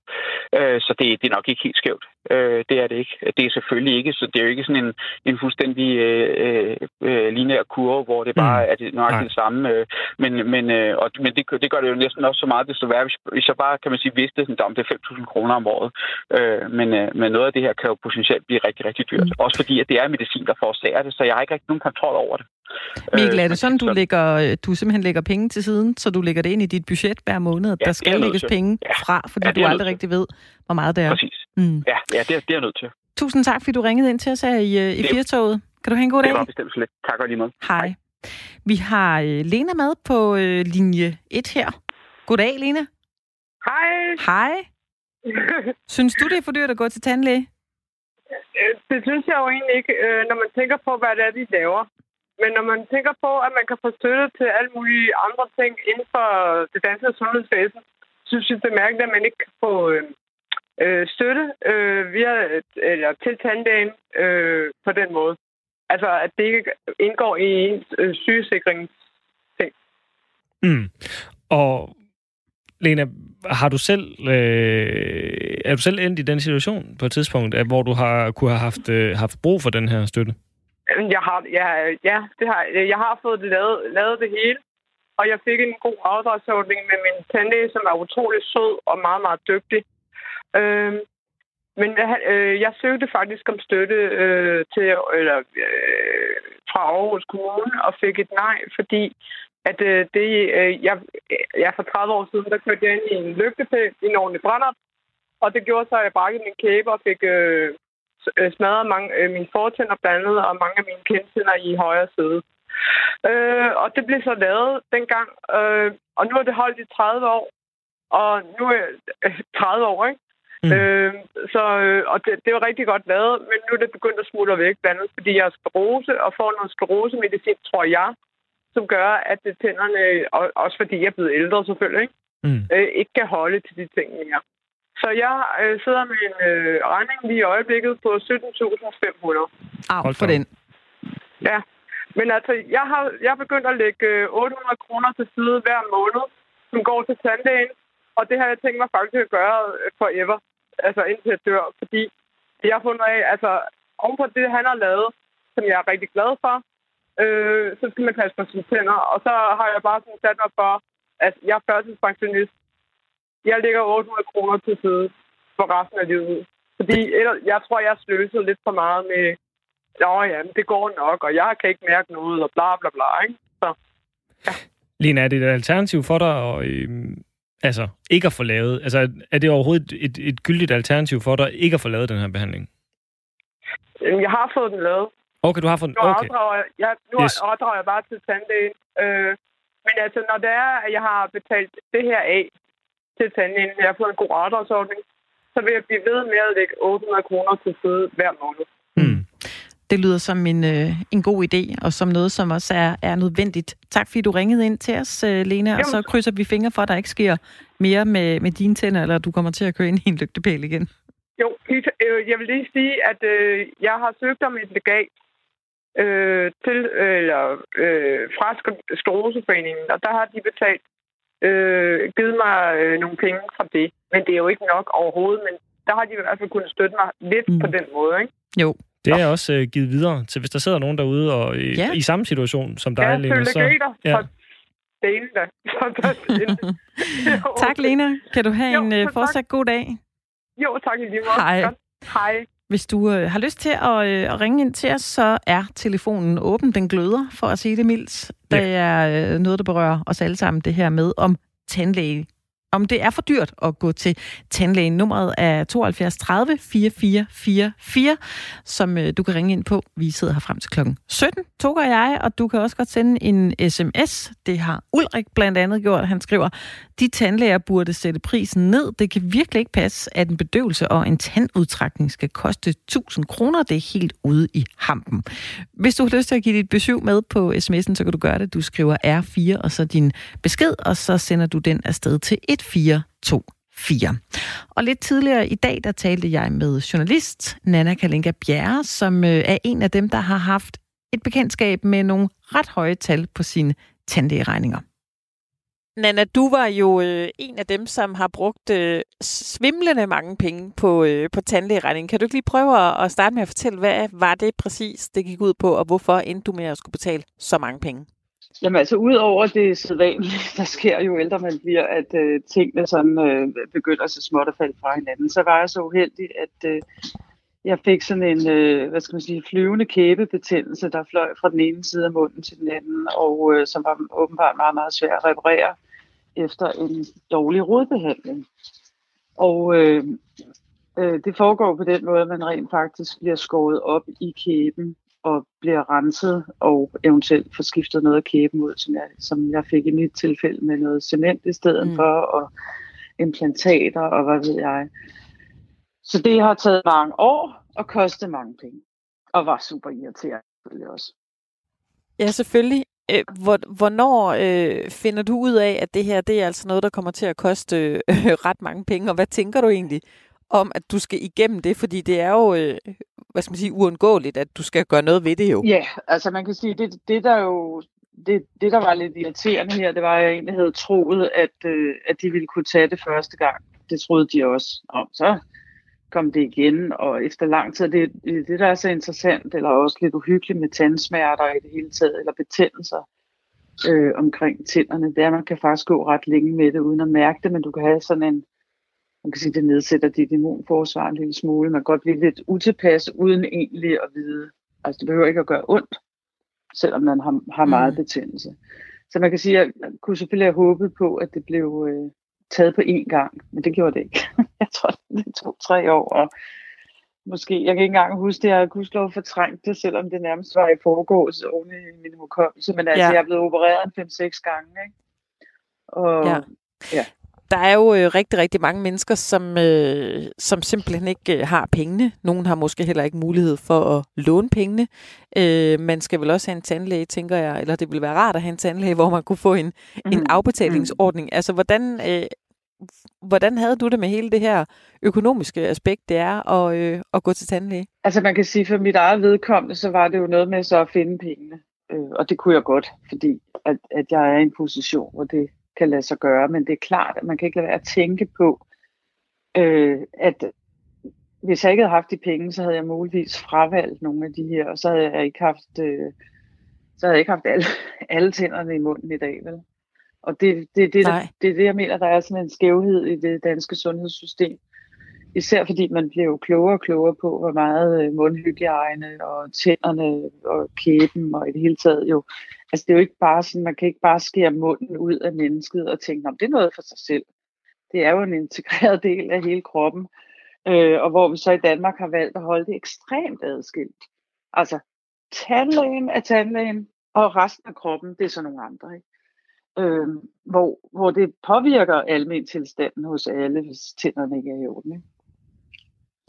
F: Øh, så det, det er nok ikke helt skævt. Øh, det er det ikke. Det er selvfølgelig ikke, så det er jo ikke sådan en, en fuldstændig øh, øh, lineær kurve, hvor det bare mm. er det, nok det samme. Øh, men men, øh, og, men det, det gør det jo næsten også så meget, desto værre, hvis, hvis jeg bare, kan man sige, vidste, at om det er 5.000 kroner om året. Øh, men, øh, men noget af det her kan jo potentielt blive rigtig, rigtig dyrt. Mm. Også fordi, at det er medicin, der forårsager det, så jeg har ikke rigtig nogen kontrol over det.
A: Mikkel, er det sådan, du, lægger, du simpelthen lægger penge til siden, så du lægger det ind i dit budget hver måned? Ja, der skal lægges penge ja. Fra, fordi ja, du aldrig rigtig ved, hvor meget det er.
F: Præcis. Mm. Ja, ja det, er, det er jeg nødt til.
A: Tusind tak, fordi du ringede ind til os her i, øh, i Firtoget. Kan du have en god dag?
F: Det var bestemt slet. Tak og lige måde.
A: Hej. Vi har uh, Lena med på uh, linje 1 her. Goddag, Lena.
G: Hej.
A: Hej. Synes du, det er for dyrt at gå til tandlæge?
G: Det synes jeg jo egentlig ikke, når man tænker på, hvad det er, de laver. Men når man tænker på, at man kan få støtte til alle mulige andre ting inden for det danske sundhedsvæsen, synes er mærkeligt, at man ikke kan få øh, støtte øh, via, eller til tandlægen øh, på den måde. Altså, at det ikke indgår i ens øh, sygesikringsting.
B: Mm. Og Lena, har du selv, øh, er du selv endt i den situation på et tidspunkt, at, hvor du har kunne have haft, øh, haft brug for den her støtte?
G: Jeg har, ja, ja, det har, jeg har fået det lavet, lavet det hele, og jeg fik en god afdragsordning med min tandlæge, som var utrolig sød og meget, meget dygtig. Øh, men øh, jeg søgte faktisk om støtte øh, til eller øh, fra Aarhus Kommune og fik et nej, fordi at øh, det, øh, jeg, jeg for 30 år siden, der kørte jeg ind i en lygtepæl i en ordentlig brænder, og det gjorde så, at jeg brækkede min kæbe og fik øh, øh, smadret mange, øh, mine fortænder blandet og mange af mine kindtænder i højre side. Øh, og det blev så lavet dengang, øh, og nu er det holdt i 30 år, og nu er jeg 30 år, ikke? Mm. Øh, så, øh, og det, det var rigtig godt lavet, men nu er det begyndt at smuldre væk, blandt andet fordi jeg har sklerose og får noget sklerosemedicin, tror jeg, som gør, at det tænderne, og også fordi jeg er blevet ældre selvfølgelig, ikke, mm. øh, ikke kan holde til de ting mere. Så jeg øh, sidder med en øh, regning lige i øjeblikket på 17.500.
A: Af for den.
G: Ja, men altså, jeg har, jeg har begyndt at lægge øh, 800 kroner til side hver måned, som går til tandlægen, og det har jeg tænkt mig faktisk at gøre øh, forever, altså indtil jeg dør, fordi jeg har fundet af, altså ovenpå det, han har lavet, som jeg er rigtig glad for, øh, så skal man passe på sine tænder, og så har jeg bare sådan sat mig for, at jeg er førtidspensionist. Jeg lægger 800 kroner til side for resten af livet. Fordi jeg tror, jeg har lidt for meget med, Nå ja, det går nok, og jeg kan ikke mærke noget, og bla bla bla, ikke? Så,
B: ja. Lena, er det et alternativ for dig at, øh, altså, ikke at få lavet? Altså, er det overhovedet et, et, et gyldigt alternativ for dig ikke at få lavet den her behandling?
G: Jeg har fået den lavet.
B: Okay, du har fået den. Okay.
G: Nu overdrager jeg, nu yes. overdrager jeg bare til tandlægen. Øh, men altså, når det er, at jeg har betalt det her af til tandlægen, jeg har fået en god afdragsordning, så vil jeg blive ved med at lægge 800 kroner til side hver måned.
A: Det lyder som en, øh, en god idé, og som noget, som også er, er nødvendigt. Tak fordi du ringede ind til os, øh, Lena, Jamen. og så krydser vi fingre for, at der ikke sker mere med, med dine tænder, eller du kommer til at køre ind i en lygtepæl igen.
G: Jo, øh, jeg vil lige sige, at øh, jeg har søgt om et legat øh, til, eller, øh, fra Skleroseforeningen, og der har de betalt, øh, givet mig øh, nogle penge fra det. Men det er jo ikke nok overhovedet, men der har de i hvert fald kunnet støtte mig lidt mm. på den måde, ikke?
A: Jo,
B: det er også uh, givet videre til, hvis der sidder nogen derude og i, ja. i samme situation som dig,
G: ja,
B: Lena.
G: Så, ja,
A: tak, Lena. Kan du have jo, en uh, fortsat god dag?
G: Jo, tak i lige måde.
A: Hej.
G: Hej.
A: Hvis du uh, har lyst til at, uh, at ringe ind til os, så er telefonen åben. Den gløder, for at sige det mildt. Ja. Der er uh, noget, der berører os alle sammen, det her med om tandlæge om det er for dyrt at gå til tandlægen. Nummeret er 72 30 4444, som øh, du kan ringe ind på. Vi sidder her frem til klokken 17, Toger jeg, og du kan også godt sende en sms. Det har Ulrik blandt andet gjort. Han skriver, de tandlæger burde sætte prisen ned. Det kan virkelig ikke passe, at en bedøvelse og en tandudtrækning skal koste 1000 kroner. Det er helt ude i hampen. Hvis du har lyst til at give dit besøg med på sms'en, så kan du gøre det. Du skriver R4 og så din besked, og så sender du den afsted til 1424. Og lidt tidligere i dag, der talte jeg med journalist Nana Kalinka Bjerre, som øh, er en af dem, der har haft et bekendtskab med nogle ret høje tal på sine tandlægeregninger. Nana, du var jo øh, en af dem, som har brugt øh, svimlende mange penge på, øh, på tandlægeregningen. Kan du ikke lige prøve at, at starte med at fortælle, hvad var det præcis, det gik ud på, og hvorfor endte du med at skulle betale så mange penge?
H: Jamen altså, udover det sædvanlige, der sker jo ældre man bliver, at øh, tingene sådan øh, begynder så småt at falde fra hinanden, så var jeg så uheldig, at øh, jeg fik sådan en, øh, hvad skal man sige, flyvende kæbebetændelse, der fløj fra den ene side af munden til den anden, og øh, som var åbenbart meget, meget svær at reparere efter en dårlig rodbehandling. Og øh, øh, det foregår på den måde, at man rent faktisk bliver skåret op i kæben og bliver renset og eventuelt får skiftet noget af kæben ud, som jeg, som jeg fik i mit tilfælde med noget cement i stedet mm. for, og implantater og hvad ved jeg. Så det har taget mange år og kostet mange penge. Og var super irriterende selvfølgelig også.
A: Ja, selvfølgelig. Hvornår øh, finder du ud af, at det her det er altså noget, der kommer til at koste øh, ret mange penge? Og hvad tænker du egentlig om, at du skal igennem det? Fordi det er jo, øh, hvad skal man sige, uundgåeligt, at du skal gøre noget ved det jo.
H: Ja, altså man kan sige, det, det der jo det, det, der var lidt irriterende her, det var, at jeg egentlig havde troet, at, øh, at de ville kunne tage det første gang. Det troede de også om. Så kom det igen, og efter lang tid, det, det der er så interessant, eller også lidt uhyggeligt med tandsmerter i det hele taget, eller betændelser øh, omkring tænderne, det er, at man kan faktisk gå ret længe med det, uden at mærke det, men du kan have sådan en, man kan sige, det nedsætter dit immunforsvar en lille smule, man kan godt blive lidt utilpas, uden egentlig at vide, altså det behøver ikke at gøre ondt, selvom man har, har meget mm. betændelse. Så man kan sige, at jeg kunne selvfølgelig have håbet på, at det blev, øh, taget på én gang, men det gjorde det ikke. jeg tror, det tog tre år, og måske, jeg kan ikke engang huske det, jeg kunne slå fortrængt det, selvom det nærmest var i foregås oven i min hukommelse, men altså, ja. jeg er blevet opereret en 5-6 gange, ikke? Og,
A: ja. ja. Der er jo øh, rigtig, rigtig mange mennesker, som, øh, som simpelthen ikke øh, har pengene. Nogen har måske heller ikke mulighed for at låne pengene. Øh, man skal vel også have en tandlæge, tænker jeg, eller det ville være rart at have en tandlæge, hvor man kunne få en, mm. en afbetalingsordning. Mm. Altså, hvordan, øh, hvordan havde du det med hele det her økonomiske aspekt, det er at, øh, at gå til tandlæge?
H: Altså, man kan sige, for mit eget vedkommende, så var det jo noget med så at finde pengene. Øh, og det kunne jeg godt, fordi at, at jeg er i en position, hvor det kan lade sig gøre. Men det er klart, at man kan ikke lade være at tænke på, øh, at hvis jeg ikke havde haft de penge, så havde jeg muligvis fravalgt nogle af de her, og så havde jeg ikke haft, øh, så havde jeg ikke haft alle, alle tænderne i munden i dag, vel? Og det, det, det, det, det er det, jeg mener, der er sådan en skævhed i det danske sundhedssystem. Især fordi man bliver jo klogere og klogere på, hvor meget øh, mundhygiejne og tænderne og kæben og i det hele taget jo. Altså det er jo ikke bare sådan, man kan ikke bare skære munden ud af mennesket og tænke, om det er noget for sig selv. Det er jo en integreret del af hele kroppen. Øh, og hvor vi så i Danmark har valgt at holde det ekstremt adskilt. Altså tandlægen er tandlægen, og resten af kroppen, det er så nogle andre. Ikke? Øh, hvor, hvor det påvirker almen tilstanden hos alle, hvis tænderne ikke er i orden. Ikke?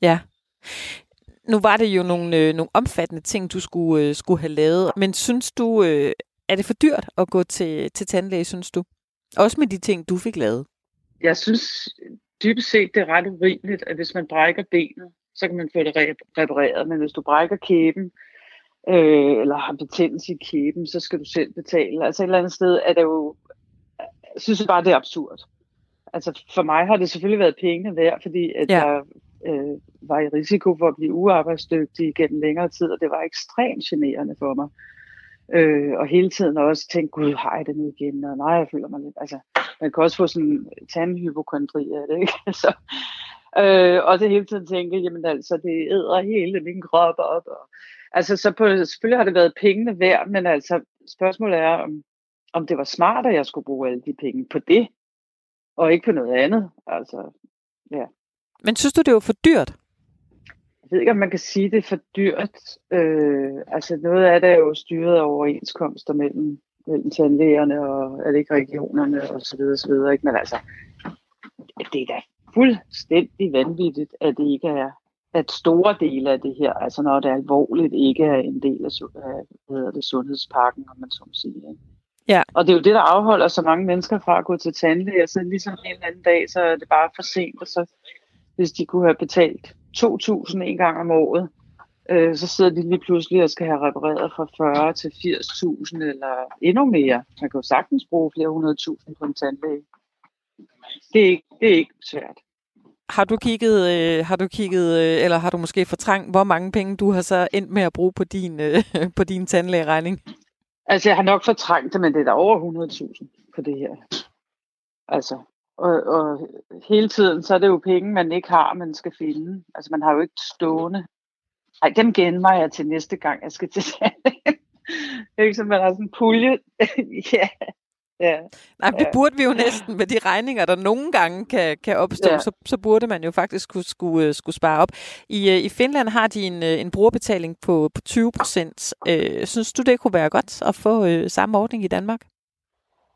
A: Ja. Nu var det jo nogle, øh, nogle omfattende ting, du skulle, øh, skulle have lavet. Men synes du, øh, er det for dyrt at gå til, til tandlæge, synes du? Også med de ting, du fik lavet.
H: Jeg synes dybest set, det er ret urimeligt, at hvis man brækker benet, så kan man få det repareret. Men hvis du brækker kæben, øh, eller har betændelse i kæben, så skal du selv betale. Altså et eller andet sted er det jo, jeg synes bare, det er absurd. Altså for mig har det selvfølgelig været pengene værd, fordi at ja. jeg øh, var i risiko for at blive uarbejdsdygtig gennem længere tid, og det var ekstremt generende for mig. Øh, og hele tiden også tænke, gud, har jeg det nu igen? Og nej, jeg føler mig lidt, altså, man kan også få sådan tandhypokondri af det, ikke? så, altså, øh, og det hele tiden tænke, jamen altså, det æder hele min krop op. Og, altså, så på, selvfølgelig har det været pengene værd, men altså, spørgsmålet er, om, om det var smart, at jeg skulle bruge alle de penge på det, og ikke på noget andet. Altså, ja.
A: Men synes du, det var for dyrt?
H: Jeg ved ikke, om man kan sige, det er for dyrt. Øh, altså noget af det er jo styret af overenskomster mellem, mellem tandlægerne og er det ikke regionerne og så videre, så videre. Ikke? Men altså, det er da fuldstændig vanvittigt, at det ikke er at store dele af det her, altså når det er alvorligt, ikke er en del af hvad hedder det, sundhedspakken, om man så må sige. Ikke?
A: Ja.
H: Og det er jo det, der afholder så mange mennesker fra at gå til tandlæge, så ligesom en eller anden dag, så er det bare for sent, og så hvis de kunne have betalt 2.000 en gang om året, øh, så sidder de lige pludselig og skal have repareret fra 40 til 80.000 eller endnu mere. Man kan jo sagtens bruge flere hundrede tusind på en tandlæge. Det er ikke, det er ikke svært.
A: Har du kigget, øh, har du kigget øh, eller har du måske fortrængt, hvor mange penge du har så endt med at bruge på din, øh, på din tandlægeregning?
H: Altså, jeg har nok fortrængt det, men det er da over 100.000 på det her. Altså, og, og hele tiden, så er det jo penge, man ikke har, man skal finde. Altså, man har jo ikke stående. Ej, dem genmer jeg til næste gang, jeg skal til tandlægen. det er ikke som, man har sådan en pulje. ja. Ja.
A: Nej, det burde vi jo næsten med de regninger, der nogle gange kan, kan opstå, ja. så, så burde man jo faktisk skulle, skulle, skulle spare op. I, øh, I Finland har de en, øh, en brugerbetaling på, på 20 procent. Øh, synes du, det kunne være godt at få øh, samme ordning i Danmark?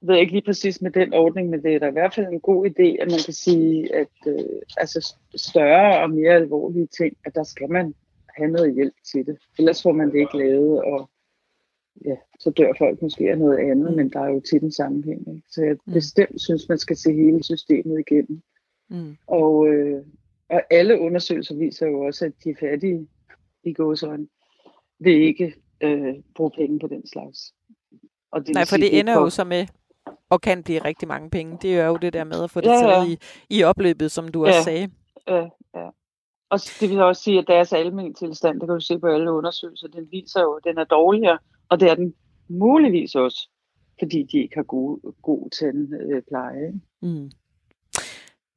H: Ved ikke lige præcis med den ordning, men det er da i hvert fald en god idé, at man kan sige, at øh, altså større og mere alvorlige ting, at der skal man have noget hjælp til det. Ellers får man det ikke lavet, og ja, så dør folk måske af noget andet, men der er jo til den sammenhæng. Ikke? Så jeg mm. bestemt synes, man skal se hele systemet igennem. Mm. Og, øh, og alle undersøgelser viser jo også, at de fattige i gåsøjne vil ikke øh, bruge penge på den slags.
A: Og det Nej, for det ender jo så med, og kan blive rigtig mange penge. Det er jo det der med at få det ja, taget i, i opløbet, som du ja, også sagde.
H: Ja, ja. Og det vil også sige, at deres almen tilstand, det kan du se på alle undersøgelser, den viser jo, at den er dårligere, og det er den muligvis også, fordi de ikke har god, god tandpleje. Mm.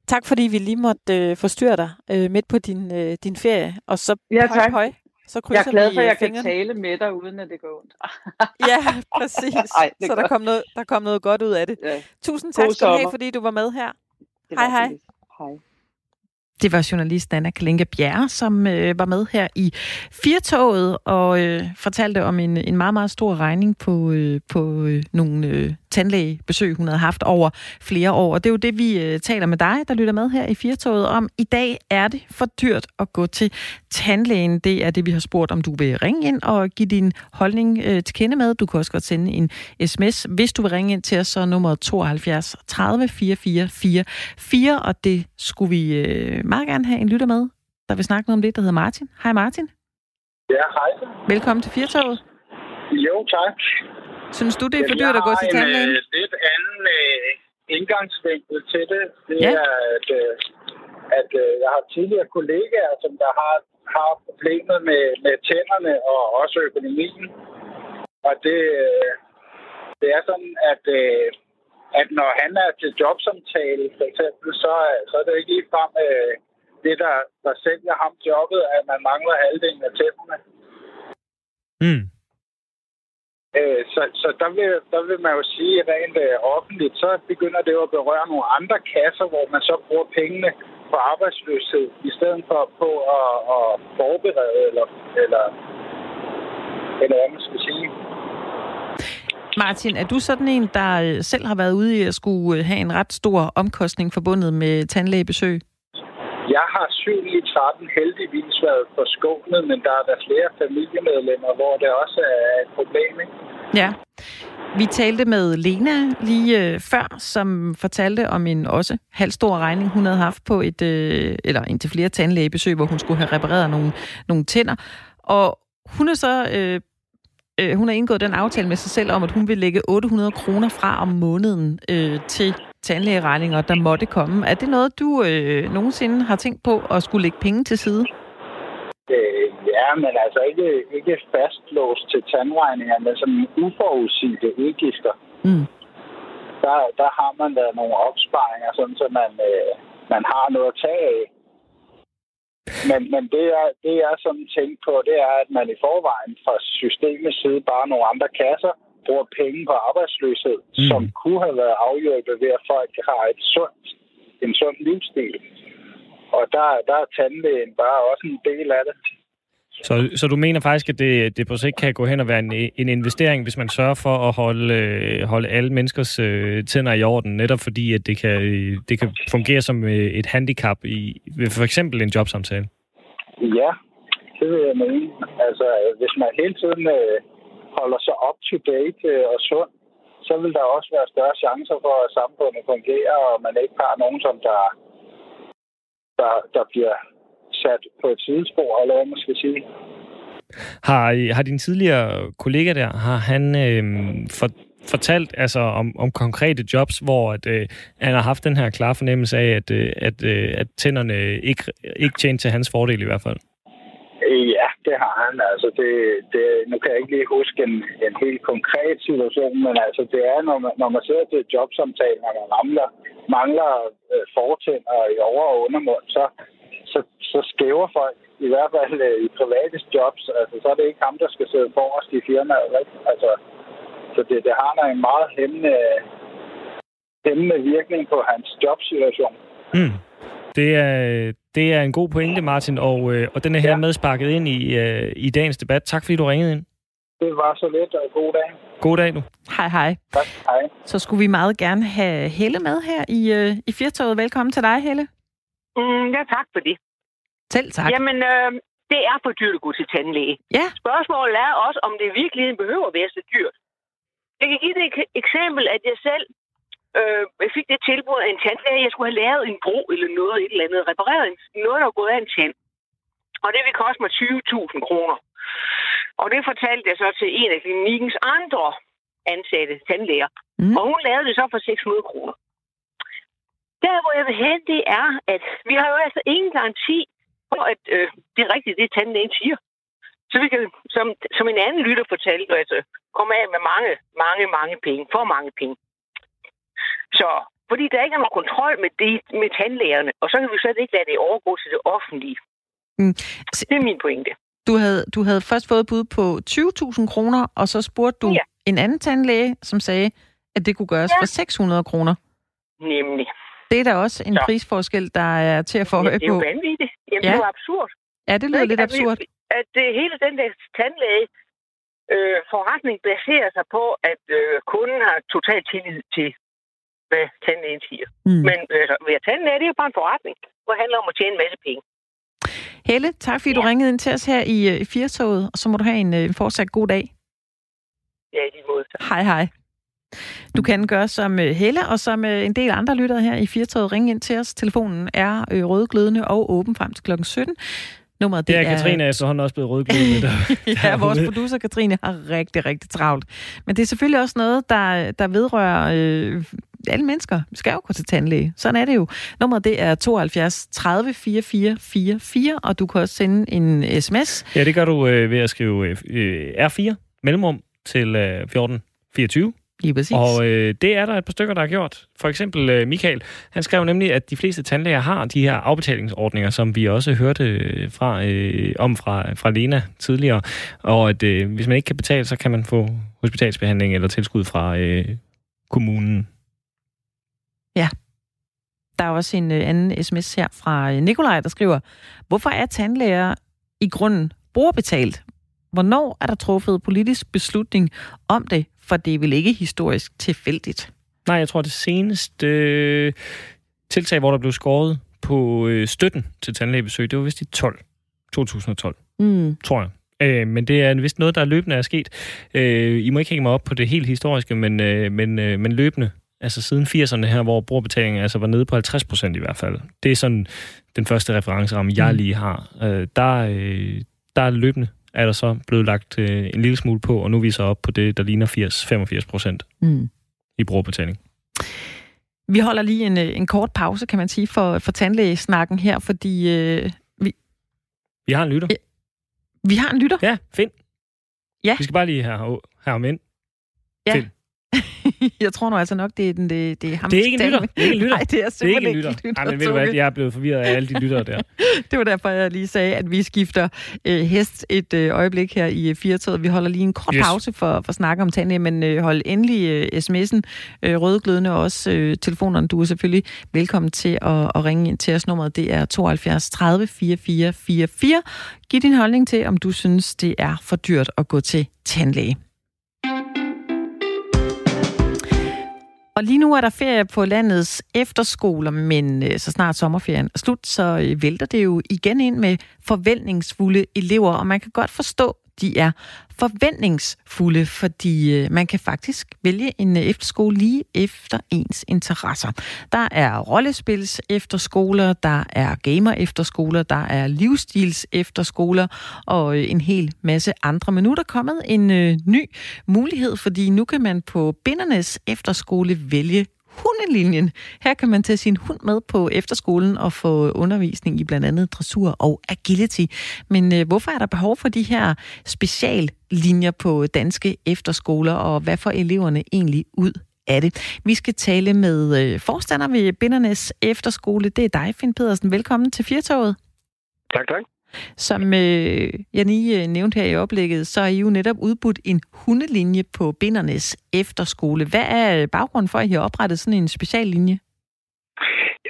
A: Tak fordi vi lige måtte øh, forstyrre dig øh, midt på din, øh, din ferie, og så
H: ja, høj, tak.
A: høj,
H: så jeg er glad for, at jeg fingrene. kan tale med dig, uden at det går ondt.
A: ja, præcis. Ej, så der kom, noget, der kom noget godt ud af det. Ja. Tusind tak skal du have, fordi du var med her. Hej, hej. Hej. Det var journalist Anna Kalinka Bjerre, som øh, var med her i Firtoget og øh, fortalte om en, en meget, meget stor regning på, øh, på øh, nogle, øh, tandlægebesøg, hun havde haft over flere år. Og det er jo det, vi øh, taler med dig, der lytter med her i Firtoget om. I dag er det for dyrt at gå til tandlægen. Det er det, vi har spurgt, om du vil ringe ind og give din holdning øh, til kende med. Du kan også godt sende en sms, hvis du vil ringe ind til os, så er nummeret 72 30 44 44, og det skulle vi øh, meget gerne have en lytter med, der vil snakke noget om det, der hedder Martin. Hej Martin.
I: Ja, hej.
A: Velkommen til Firtoget.
I: Jo, tak.
A: Synes du, det er for dyrt at gå til tandlægen?
I: Jeg har en uh, lidt anden uh, indgangsvinkel til det. Det
A: Ja.
I: er, at, uh, at uh, jeg har tidligere kollegaer, som der har, har problemer med, med tænderne og også økonomien. Og det, uh, det er sådan, at, uh, at når han er til jobsamtale, for eksempel, så, er- så er det ikke ligefrem uh, det, der, der sælger ham jobbet, at man mangler halvdelen af tænderne.
B: Mm.
I: Øh, så, så der, vil, der vil man jo sige rent øh, offentligt, så begynder det jo at berøre nogle andre kasser, hvor man så bruger pengene på arbejdsløshed, i stedet for på at, at forberede, eller, eller, eller hvad man skal sige.
A: Martin, er du sådan en, der øh, selv har været ude i at skulle øh, have en ret stor omkostning forbundet med tandlægebesøg?
I: Jeg har 7 i 13 heldigvis været forskånet, men der er der flere familiemedlemmer, hvor det også er et problem. Ikke?
A: Ja. Vi talte med Lena lige øh, før, som fortalte om en også halvstor regning, hun havde haft på et, øh, eller indtil flere tandlægebesøg, hvor hun skulle have repareret nogle, nogle tænder. Og hun er så øh, øh, hun har indgået den aftale med sig selv om, at hun vil lægge 800 kroner fra om måneden øh, til tandlægeregninger, der måtte komme. Er det noget, du øh, nogensinde har tænkt på at skulle lægge penge til side?
I: Øh, ja, men altså ikke, ikke fastlåst til tandregninger, men som uforudsigte udgifter.
A: Mm.
I: Der, der har man lavet nogle opsparinger, sådan så man, øh, man har noget at tage af. Men, men det, er, det er sådan tænkt på, det er, at man i forvejen fra systemets side bare nogle andre kasser bruger penge på arbejdsløshed,
B: Mm.
I: som kunne have været afhjulpet ved, at folk har et sundt, en sund livsstil. Og der, der er tandlægen bare også en del af det.
B: Så, så du mener faktisk, at det, det på sigt kan gå hen og være en, en investering, hvis man sørger for at holde, holde alle menneskers øh, tænder i orden, netop fordi, at det kan, det kan fungere som øh, et handicap i for eksempel en jobsamtale?
I: Ja, det vil jeg mene. Altså, hvis man hele tiden øh, holder sig up to date øh, og sund, så vil der også være større chancer for, at samfundet fungerer, og man ikke har nogen, som der, der, der bliver sat på et sidespor, eller hvad man skal sige.
B: Har, har din tidligere kollega der, har han øh, for, fortalt altså om, om konkrete jobs, hvor at, øh, han har haft den her klare fornemmelse af, at, øh, at, øh, at tænderne ikke, ikke tjente til hans fordel i hvert fald?
I: Ja, det har han. Altså, det, det, nu kan jeg ikke lige huske en, en helt konkret situation, men altså, det er, når man, når man sidder til et jobsamtale, når man mangler, mangler øh, fortænder i over- og undermund, så, så, så skæver folk, i hvert fald øh, i private jobs, altså, så er det ikke ham, der skal sidde forrest i firmaet. Ikke? Altså, så det, det har en meget hæmmende, hæmmende virkning på hans jobsituation.
B: Mm. Det er, det er en god pointe, Martin, og, øh, og den er her
I: Ja.
B: medsparket ind i, øh, i dagens debat. Tak fordi du ringede ind.
I: Det var så lidt, og god dag.
B: God dag, du.
A: Hej, hej.
I: Tak. Hej.
A: Så skulle vi meget gerne have Helle med her i, øh, i Firtoget. Velkommen til dig, Helle.
J: Mm, ja, tak for det.
A: Selv tak.
J: Jamen, øh, det er for dyrt at gå til tandlæge.
A: Ja.
J: Spørgsmålet er også, om det virkelig behøver at være så dyrt. Jeg kan give dig et eksempel, at jeg selv øh, jeg fik det tilbud af en tandlæge, at jeg skulle have lavet en bro eller noget, et eller andet, repareret en, noget, der var gået af en tand. Og det ville koste mig 20.000 kroner. Og det fortalte jeg så til en af klinikkens andre ansatte tandlæger.
A: Mm.
J: Og hun lavede det så for 600 kroner. Der, hvor jeg vil hen, det er, at vi har jo altså ingen garanti for, at øh, det er rigtigt, det tandlægen siger. Så vi kan, som, som en anden lytter fortalte, altså, komme af med mange, mange, mange penge. For mange penge. Så, fordi der ikke er nogen kontrol med, det, med tandlægerne, og så kan vi slet ikke lade det overgå til det offentlige.
A: Mm.
J: Det er min pointe.
A: Du havde, du havde først fået bud på 20.000 kroner, og så spurgte du
J: Ja.
A: en anden tandlæge, som sagde, at det kunne gøres
J: Ja.
A: for 600 kroner.
J: Nemlig.
A: Det er da også en
J: Så.
A: prisforskel, der er til at få øje
J: det er jo
A: på.
J: vanvittigt. Jamen,
A: Ja.
J: det er jo absurd.
A: Ja, det lyder lidt
J: At vi-
A: absurd.
J: At det hele den der tandlæge øh, forretning baserer sig på, at øh, kunden har total tillid til, hvad tandlægen siger.
A: Mm.
J: Men altså, ved at tandlæge, det er jo bare en forretning, hvor det handler om at tjene en masse penge.
A: Helle, tak fordi du ringede ind til os her i, øh, i Firtoget, og så må du have en, øh, en fortsat god dag.
J: Ja, i lige måde.
A: Hej hej. Du kan gøre som øh, Helle og som en del andre lyttere her i Firtoget. Ring ind til os. Telefonen er rødglødende og åben frem til klokken 17. Nummeret,
B: Det er Katrine efterhånden også blevet rødglødende. Der,
A: ja, vores producer Katrine har rigtig, rigtig travlt. Men det er selvfølgelig også noget, der, der vedrører øh, alle mennesker. Skal jo gå til tandlæge. Sådan er det jo. Nummeret det er 72 30 44 44, og du kan også sende en sms.
B: Ja, det gør du øh, ved at skrive øh, R4 mellemrum til øh, 1424.
A: Lige præcis.
B: Og øh, det er der et par stykker, der har gjort. For eksempel øh, Michael, han skrev nemlig, at de fleste tandlæger har de her afbetalingsordninger, som vi også hørte øh, fra, øh, om fra, fra Lena tidligere. Og at øh, hvis man ikke kan betale, så kan man få hospitalsbehandling eller tilskud fra øh, kommunen.
A: Ja. Der er også en øh, anden sms her fra øh, Nikolaj, der skriver, hvorfor er tandlæger i grunden brugerbetalt? Hvornår er der truffet politisk beslutning om det? For det er vel ikke historisk tilfældigt?
B: Nej, jeg tror, det seneste øh, tiltag, hvor der blev skåret på øh, støtten til tandlægebesøg, det var vist i 12. 2012,
A: Mm.
B: tror jeg. Øh, men det er vist noget, der løbende er sket. Øh, I må ikke hænge mig op på det helt historiske, men, øh, men, øh, men løbende. Altså siden 80'erne her, hvor brugerbetalingen altså var nede på 50 procent i hvert fald. Det er sådan den første referenceramme, jeg
A: Mm.
B: lige har. Øh, der, øh, der er løbende er der så blevet lagt øh, en lille smule på, og nu viser op på det, der ligner 80-85 procent
A: Mm.
B: i brugerbetaling.
A: Vi holder lige en, øh, en kort pause, kan man sige, for, for tandlægesnakken her, fordi øh, vi,
B: Vi har en lytter.
A: Ja. vi har en lytter.
B: Ja, Finn.
A: Ja.
B: Vi skal bare lige have, have ham ind.
A: Ja.
B: Finn.
A: Jeg tror nu altså nok, det er, den, det, det er ham,
B: Det er ikke en lytter. Det er ikke en lytter.
A: Nej, det er
B: Det er ikke en lytter.
A: lytter.
B: Nej, men ved du hvad, jeg er blevet forvirret af alle de lyttere der.
A: Det var derfor, jeg lige sagde, at vi skifter øh, hest et øh, øjeblik her i øh, Firtoget. Vi holder lige en kort
B: Yes.
A: pause for, for snak om tandlæge, men øh, hold endelig øh, sms'en øh, rødglødende og også øh, telefonerne. Du er selvfølgelig velkommen til at, at ringe ind til os. Nummeret det er 72 30 44 44. Giv din holdning til, om du synes, det er for dyrt at gå til tandlæge. Og lige nu er der ferie på landets efterskoler, men øh, så snart sommerferien er slut, så øh, vælter det jo igen ind med forventningsfulde elever, og man kan godt forstå, de er forventningsfulde, fordi øh, man kan faktisk vælge en øh, efterskole lige efter ens interesser. Der er rollespils efterskoler, der er gamer efterskoler, der er livsstils efterskoler og øh, en hel masse andre. Men nu er der kommet en ny mulighed, fordi nu kan man på Bindernes efterskole vælge hundelinjen. Her kan man tage sin hund med på efterskolen og få undervisning i blandt andet dressur og agility. Men øh, hvorfor er der behov for de her speciallinjer på danske efterskoler, og hvad får eleverne egentlig ud af det? Vi skal tale med øh, forstander ved Bindernes Efterskole. Det er dig, Finn Pedersen. Velkommen til Firtoget.
K: Tak, tak.
A: Som øh, jeg lige øh, nævnte her i oplægget, så er I jo netop udbudt en hundelinje på Bindernes Efterskole. Hvad er øh, baggrunden for, at I har oprettet sådan en speciallinje?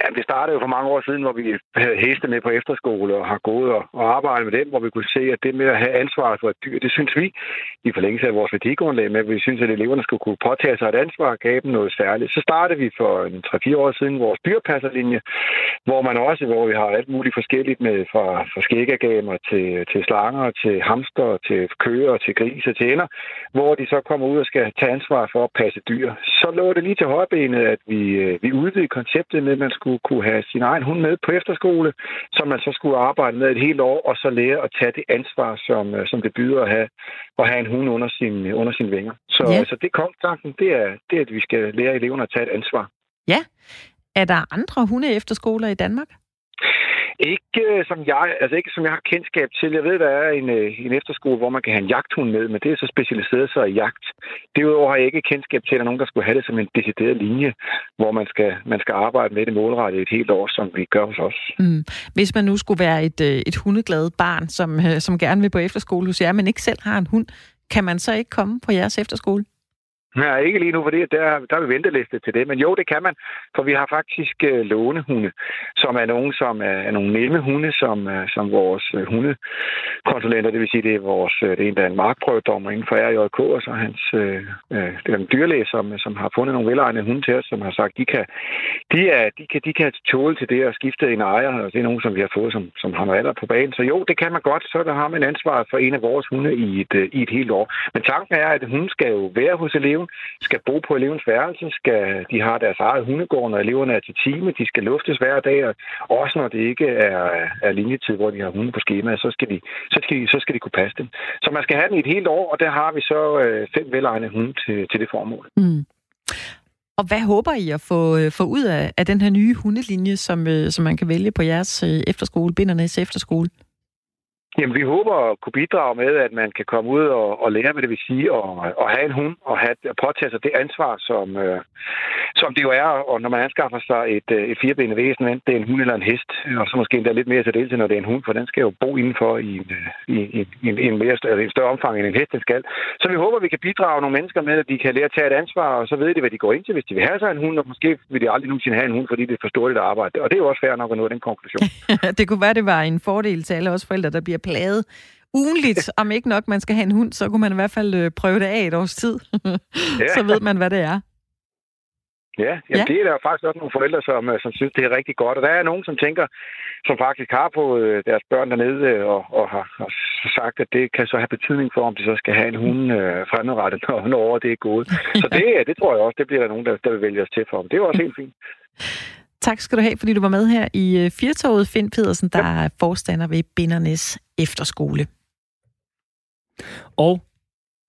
K: Ja, det startede jo for mange år siden, hvor vi havde heste med på efterskole og har gået og, og arbejdet med dem, hvor vi kunne se, at det med at have ansvar for et dyr, det synes vi i forlængelse af vores værdigrundlag med, at vi synes, at eleverne skulle kunne påtage sig et ansvar og gabe dem noget særligt. Så startede vi for en 3-4 år siden vores dyrpasserlinje, hvor man også, hvor vi har alt muligt forskelligt med fra, fra skægagamer til, til slanger, til hamster, til køer, til grise, til ender, hvor de så kommer ud og skal tage ansvar for at passe dyr. Så lå det lige til højbenet, at vi, øh, vi udvidede konceptet med, at man skulle kunne have sin egen hund med på efterskole, som man så skulle arbejde med et helt år, og så lære at tage det ansvar, som, øh, som det byder at have, at have en hund under sin, under sine vinger. Så,
A: Ja.
K: så det kom tanken, det er, det er, at vi skal lære eleverne at tage et ansvar.
A: Ja. Er der andre hundeefterskoler i Danmark?
K: Ikke øh, som jeg, altså ikke som jeg har kendskab til. Jeg ved, der er en, øh, en efterskole, hvor man kan have en jagthund med, men det er så specialiseret sig i jagt. Derudover har jeg ikke kendskab til, at der er nogen, der skulle have det som en decideret linje, hvor man skal, man skal arbejde med det målrettet et helt år, som vi gør hos os.
A: Mm. Hvis man nu skulle være et, øh, et hundeglad barn, som, som gerne vil på efterskole hos jer, men ikke selv har en hund, kan man så ikke komme på jeres efterskole?
K: Nej, ikke lige nu, for det, der, der er vi venteliste til det. Men jo, det kan man, for vi har faktisk øh, lånehunde, som er nogen, som er, er nogle nemme hunde, som, øh, som vores øh, hundekonsulenter, det vil sige, det er, vores, øh, det er en, der er en markprøvedommer inden for RJK, og så hans øh, øh, det er en dyrlæge, som, som har fundet nogle velegnede hunde til os, som har sagt, de kan, de, er, de, kan, de kan tåle til det at skifte en ejer, og det er nogen, som vi har fået, som, som har noget alder på banen. Så jo, det kan man godt, så der har man ansvaret for en af vores hunde i et, øh, i et helt år. Men tanken er, at hunden skal jo være hos eleven, eleven, skal bo på elevens værelse, skal, de har deres eget hundegård, når eleverne er til time, de skal luftes hver dag, og også når det ikke er, er linjetid, hvor de har hunde på skema, så skal, de, så, skal de, så skal de kunne passe dem. Så man skal have den i et helt år, og der har vi så øh, fem velegnede hunde til, til det formål.
A: Mm. Og hvad håber I at få, øh, få ud af, af den her nye hundelinje, som, øh, som man kan vælge på jeres øh, efterskole, Bindernes efterskole?
K: Jamen, vi håber at kunne bidrage med, at man kan komme ud og, og lære, hvad det vil sige at, at have en hund og have, at påtage sig det ansvar, som, øh, som det jo er, og når man anskaffer sig et, øh, et firebenet væsen, enten det er en hund eller en hest, og så måske endda lidt mere til deltid, når det er en hund, for den skal jo bo indenfor i en, øh, i, i, en, en, mere altså en større omfang, end en hest den skal. Så vi håber, at vi kan bidrage nogle mennesker med, at de kan lære at tage et ansvar, og så ved de, hvad de går ind til, hvis de vil have sig en hund, og måske vil de aldrig nogensinde have en hund, fordi det er for stort et arbejde. Og det er jo også fair nok at nå den konklusion.
A: det kunne være, det var en fordel til alle os forældre, der bliver plaget ugenligt, om ikke nok man skal have en hund, så kunne man i hvert fald øh, prøve det af et års tid. ja. så ved man, hvad det er.
K: Ja, jamen ja, det er der faktisk også nogle forældre, som, øh, som synes, det er rigtig godt. Og der er nogen, som tænker, som faktisk har fået øh, deres børn dernede og, og har, har sagt, at det kan så have betydning for, om de så skal have en hund øh, fremadrettet, når, når det er gået. Så det, det tror jeg også, det bliver der nogen, der, der vil vælge os til for. Det er også helt fint.
A: Tak skal du have, fordi du var med her i Firtoget. Finn Pedersen, der ja. er forstander ved Bindernes Efterskole.
B: Og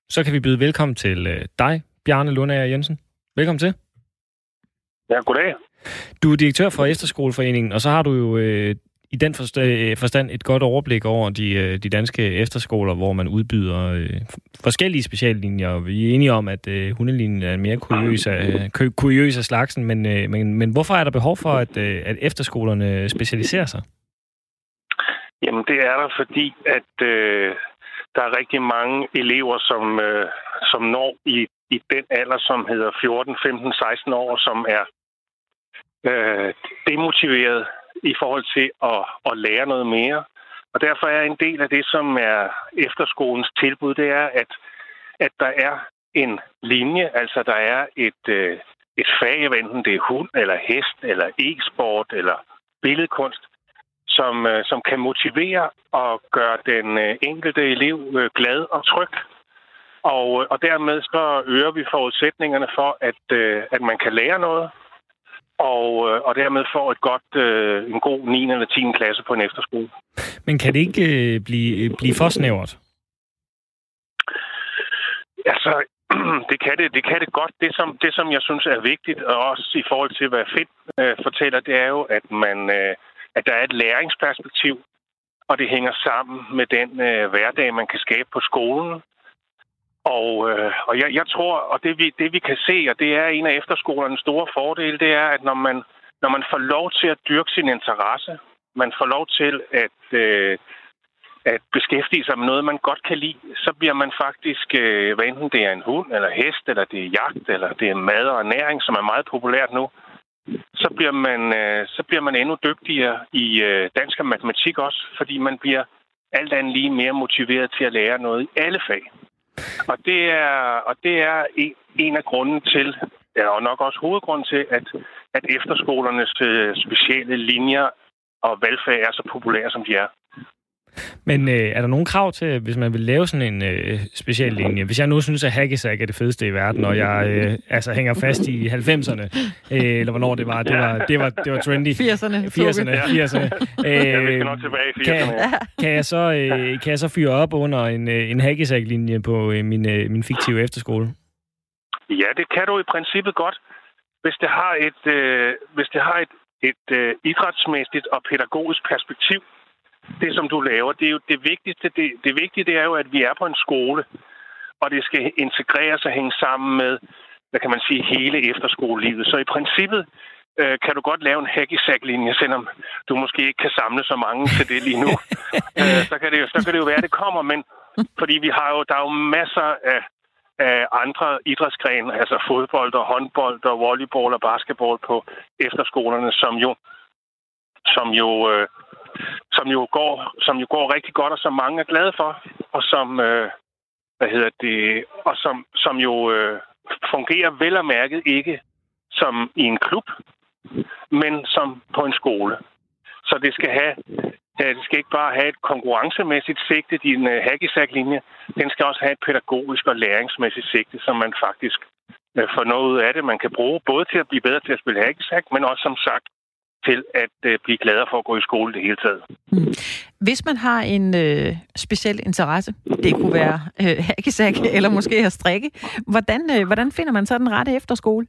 B: så kan vi byde velkommen til øh, dig, Bjarne Lundager Jensen. Velkommen til.
L: Ja, goddag.
B: Du er direktør for Efterskoleforeningen, og så har du jo øh, i den øh, forstand et godt overblik over de, øh, de danske efterskoler, hvor man udbyder øh, forskellige speciallinjer. Vi er enige om, at hundelinjen er mere kuriøs af, kuriøs af slagsen, men, men, men hvorfor er der behov for, at, at efterskolerne specialiserer sig?
L: Jamen, det er der, fordi at øh, der er rigtig mange elever, som, øh, som når i, i den alder, som hedder 14, 15, 16 år, som er øh, demotiveret i forhold til at, at lære noget mere. Og derfor er en del af det, som er efterskolens tilbud, det er, at, at der er en linje, altså der er et, øh, et fag, enten det er hund, eller hest, eller e-sport, eller billedkunst, som, øh, som kan motivere og gøre den øh, enkelte elev øh, glad og tryg. Og, øh, og dermed så øger vi forudsætningerne for, at, øh, at man kan lære noget, og, og dermed få et godt, en god 9. eller 10. klasse på en efterskole.
B: Men kan det ikke blive, blive for snævert?
L: Altså, det kan det, det kan det godt. Det som, det, som jeg synes er vigtigt, og også i forhold til, hvad Fedt øh, fortæller, det er jo, at man, øh, at der er et læringsperspektiv, og det hænger sammen med den øh, hverdag, man kan skabe på skolen. Og, øh, og jeg, jeg tror, og det vi, det vi kan se, og det er en af efterskolernes store fordele, det er, at når man, når man får lov til at dyrke sin interesse, man får lov til at, øh, at beskæftige sig med noget, man godt kan lide, så bliver man faktisk, øh, hvad enten det er en hund, eller hest, eller det er jagt, eller det er mad og ernæring, som er meget populært nu, så bliver man, øh, så bliver man endnu dygtigere i øh, dansk og matematik også, fordi man bliver alt andet lige mere motiveret til at lære noget i alle fag. Og det er, og det er en, en af grunden til, ja, og nok også hovedgrunden til, at, at efterskolernes øh, specielle linjer og valgfag er så populære, som de er.
B: Men øh, er der nogen krav til, hvis man vil lave sådan en øh, speciel linje? Hvis jeg nu synes, at hackesack er det fedeste i verden, og jeg øh, altså hænger fast i 90'erne, øh, eller hvornår det var, det var, det var, det var trendy.
A: 80'erne.
B: 80'erne, 80'erne.
L: Øh, skal nok tilbage i 80'erne.
B: Kan, kan, jeg så, øh, kan jeg så fyre op under en, øh, en hackesack-linje på øh, min, øh, min fiktive efterskole?
L: Ja, det kan du i princippet godt, hvis det har et, øh, hvis det har et, et øh, idrætsmæssigt og pædagogisk perspektiv det, som du laver. Det er jo det vigtigste. Det, det vigtige det er jo, at vi er på en skole, og det skal integreres og hænge sammen med, hvad kan man sige, hele efterskolelivet. Så i princippet øh, kan du godt lave en hacky linje selvom du måske ikke kan samle så mange til det lige nu. øh, så, kan det jo, så kan det jo være, at det kommer, men fordi vi har jo, der er jo masser af af andre idrætsgrene, altså fodbold og håndbold og volleyball og basketball på efterskolerne, som jo, som jo, øh, som jo, går, som jo går rigtig godt, og som mange er glade for, og som, øh, hvad hedder det, og som, som jo øh, fungerer vel og mærket ikke som i en klub, men som på en skole. Så det skal have Ja, det skal ikke bare have et konkurrencemæssigt sigte, din øh, uh, hackisack-linje. Den skal også have et pædagogisk og læringsmæssigt sigte, som man faktisk uh, får noget ud af det, man kan bruge, både til at blive bedre til at spille hackisack, men også som sagt til at uh, blive gladere for at gå i skole det hele taget. Mm.
A: Hvis man har en øh, speciel interesse, det kunne være øh, hacky eller måske at strikke, hvordan, øh, hvordan finder man så den rette efterskole?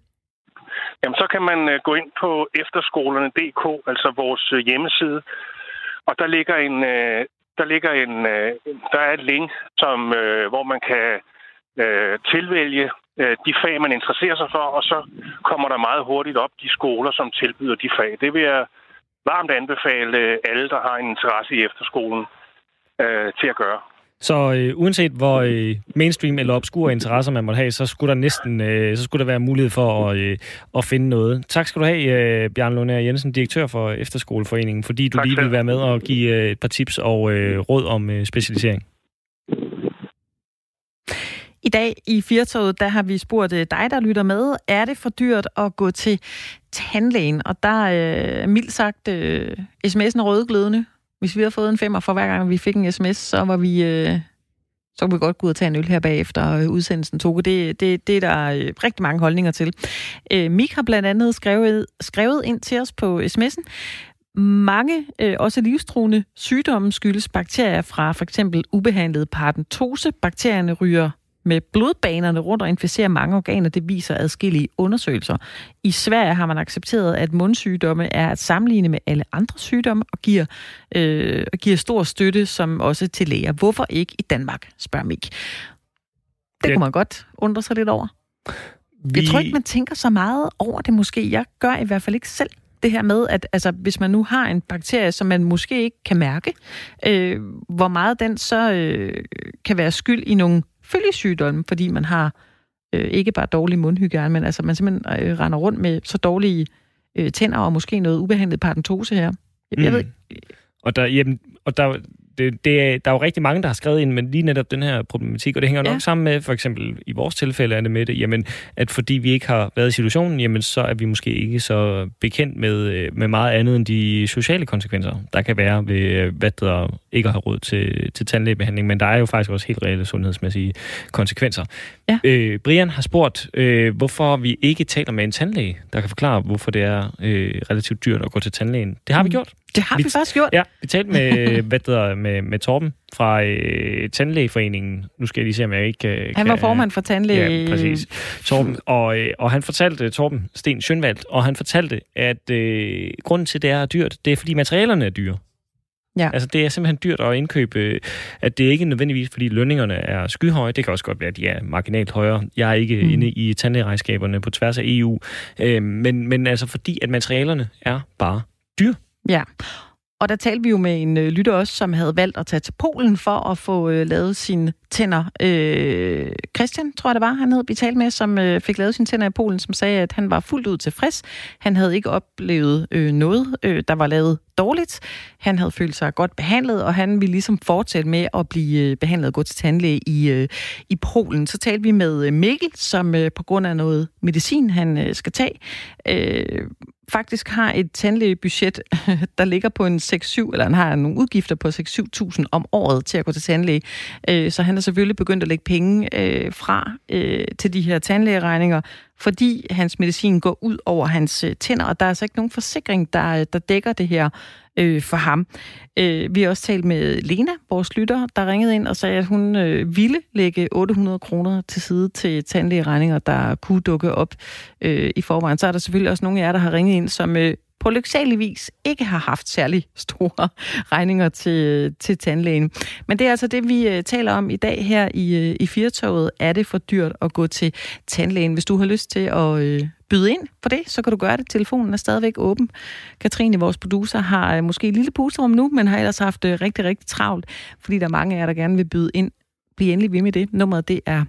L: Jamen, så kan man øh, gå ind på efterskolerne.dk, altså vores øh, hjemmeside, og der ligger en, øh, der ligger en, øh, der er et link, som, øh, hvor man kan øh, tilvælge øh, de fag, man interesserer sig for, og så kommer der meget hurtigt op de skoler, som tilbyder de fag. Det vil jeg varmt anbefale alle, der har en interesse i efterskolen, øh, til at gøre.
B: Så øh, uanset hvor øh, mainstream eller obskure interesser man måtte have, så skulle der næsten øh, så skulle der være mulighed for at, øh, at finde noget. Tak skal du have, øh, Bjørn Lunær Jensen, direktør for Efterskoleforeningen, fordi du tak lige vil være med og give øh, et par tips og øh, råd om øh, specialisering.
A: I dag i Firtoget, der har vi spurgt øh, dig, der lytter med, er det for dyrt at gå til tandlægen? Og der er øh, mildt sagt øh, sms'en rødglødende. Hvis vi har fået en femmer for hver gang, vi fik en sms, så var vi... Øh, så kunne vi godt gå ud og tage en øl her bagefter øh, udsendelsen tog. Det, det, det er der øh, rigtig mange holdninger til. Øh, Mik har blandt andet skrevet, skrevet ind til os på sms'en. Mange, øh, også livstruende sygdomme, skyldes bakterier fra for eksempel ubehandlet parodontose. Bakterierne ryger med blodbanerne rundt og inficerer mange organer. Det viser adskillige undersøgelser. I Sverige har man accepteret, at mundsygdomme er at sammenligne med alle andre sygdomme og giver, øh, giver stor støtte, som også til læger. Hvorfor ikke i Danmark, spørger Mik. Det kunne man godt undre sig lidt over. Vi... Jeg tror ikke, man tænker så meget over det måske. Jeg gør i hvert fald ikke selv det her med, at altså, hvis man nu har en bakterie, som man måske ikke kan mærke, øh, hvor meget den så øh, kan være skyld i nogle følgesygdomme, fordi man har øh, ikke bare dårlig mundhygiejne, men altså man simpelthen øh, render rundt med så dårlige øh, tænder og måske noget ubehandlet paradentose her. Jeg, mm. jeg ved.
B: Og der, jamen, og der, det, det er, der er jo rigtig mange, der har skrevet ind med lige netop den her problematik, og det hænger ja. nok sammen med, for eksempel i vores tilfælde er med det, jamen, at fordi vi ikke har været i situationen, jamen, så er vi måske ikke så bekendt med, øh, med meget andet end de sociale konsekvenser, der kan være ved, øh, hvad der ikke har råd til, til tandlægebehandling, men der er jo faktisk også helt reelle sundhedsmæssige konsekvenser. Ja. Øh, Brian har spurgt, øh, hvorfor vi ikke taler med en tandlæge, der kan forklare, hvorfor det er øh, relativt dyrt at gå til tandlægen. Det har vi mm. gjort.
A: Det har vi, vi faktisk gjort.
B: Ja, vi talte med, hvad der, med, med Torben fra øh, Tandlægeforeningen. Nu skal jeg lige se, om jeg ikke øh,
A: Han var formand for Tandlæge...
B: Ja, præcis. Torben, og, øh, og han fortalte, Torben Sten Schønvald, og han fortalte, at øh, grunden til, at det er dyrt, det er, fordi materialerne er dyre. Ja. Altså, det er simpelthen dyrt at indkøbe, at det ikke nødvendigvis, fordi lønningerne er skyhøje. Det kan også godt være, at de er marginalt højere. Jeg er ikke mm. inde i tandlægeregnskaberne på tværs af EU. Øh, men, men altså, fordi at materialerne er bare dyre.
A: Ja, og der talte vi jo med en øh, lytter også, som havde valgt at tage til Polen for at få øh, lavet sine tænder. Øh, Christian, tror jeg det var, han hed, vi talte med, som øh, fik lavet sine tænder i Polen, som sagde, at han var fuldt ud tilfreds. Han havde ikke oplevet øh, noget, øh, der var lavet dårligt. Han havde følt sig godt behandlet, og han ville ligesom fortsætte med at blive øh, behandlet og gå til tandlæge i, øh, i Polen. Så talte vi med øh, Mikkel, som øh, på grund af noget medicin, han øh, skal tage, øh, faktisk har et tandlægebudget, der ligger på en 6-7, eller han har nogle udgifter på 6-7.000 om året til at gå til tandlæge. Øh, så han er selvfølgelig begyndt at lægge penge øh, fra øh, til de her tandlægeregninger, fordi hans medicin går ud over hans øh, tænder, og der er altså ikke nogen forsikring, der, øh, der dækker det her øh, for ham. Øh, vi har også talt med Lena, vores lytter, der ringede ind og sagde, at hun øh, ville lægge 800 kroner til side til tandlægeregninger, der kunne dukke op øh, i forvejen. Så er der selvfølgelig også nogle af jer, der har ringet ind, som øh, på lyksaligvis ikke har haft særlig store regninger til, til tandlægen. Men det er altså det, vi øh, taler om i dag her i, øh, i Firtoget. Er det for dyrt at gå til tandlægen? Hvis du har lyst til at øh, byde ind på det, så kan du gøre det. Telefonen er stadigvæk åben. Katrine, vores producer, har måske et lille pusterum nu, men har ellers haft rigtig, rigtig travlt, fordi der er mange af jer, der gerne vil byde ind. Bliv endelig ved med det. Nummeret det er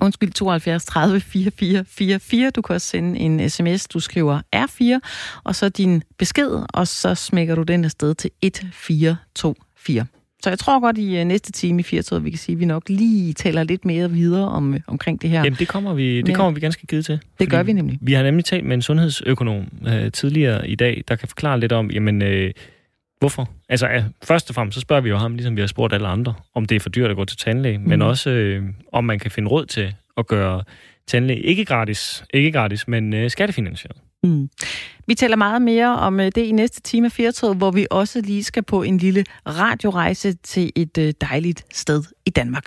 A: Undskyld, 72 30 44 44. Du kan også sende en sms, du skriver R4, og så din besked, og så smækker du den afsted til 1424. Så jeg tror godt i uh, næste time i 80 vi kan sige, at vi nok lige taler lidt mere videre om, uh, omkring det her.
B: Jamen, det kommer vi, det kommer vi ganske givet til.
A: Det gør vi nemlig.
B: Vi har nemlig talt med en sundhedsøkonom uh, tidligere i dag, der kan forklare lidt om, jamen, uh, hvorfor? Altså, først og fremmest, så spørger vi jo ham, ligesom vi har spurgt alle andre, om det er for dyrt at gå til tandlæge, mm. men også uh, om man kan finde råd til at gøre tandlæge ikke gratis, ikke gratis, men uh, skattefinansieret.
A: Mm. Vi taler meget mere om det i næste time af Fjertog, hvor vi også lige skal på en lille radiorejse til et dejligt sted i Danmark.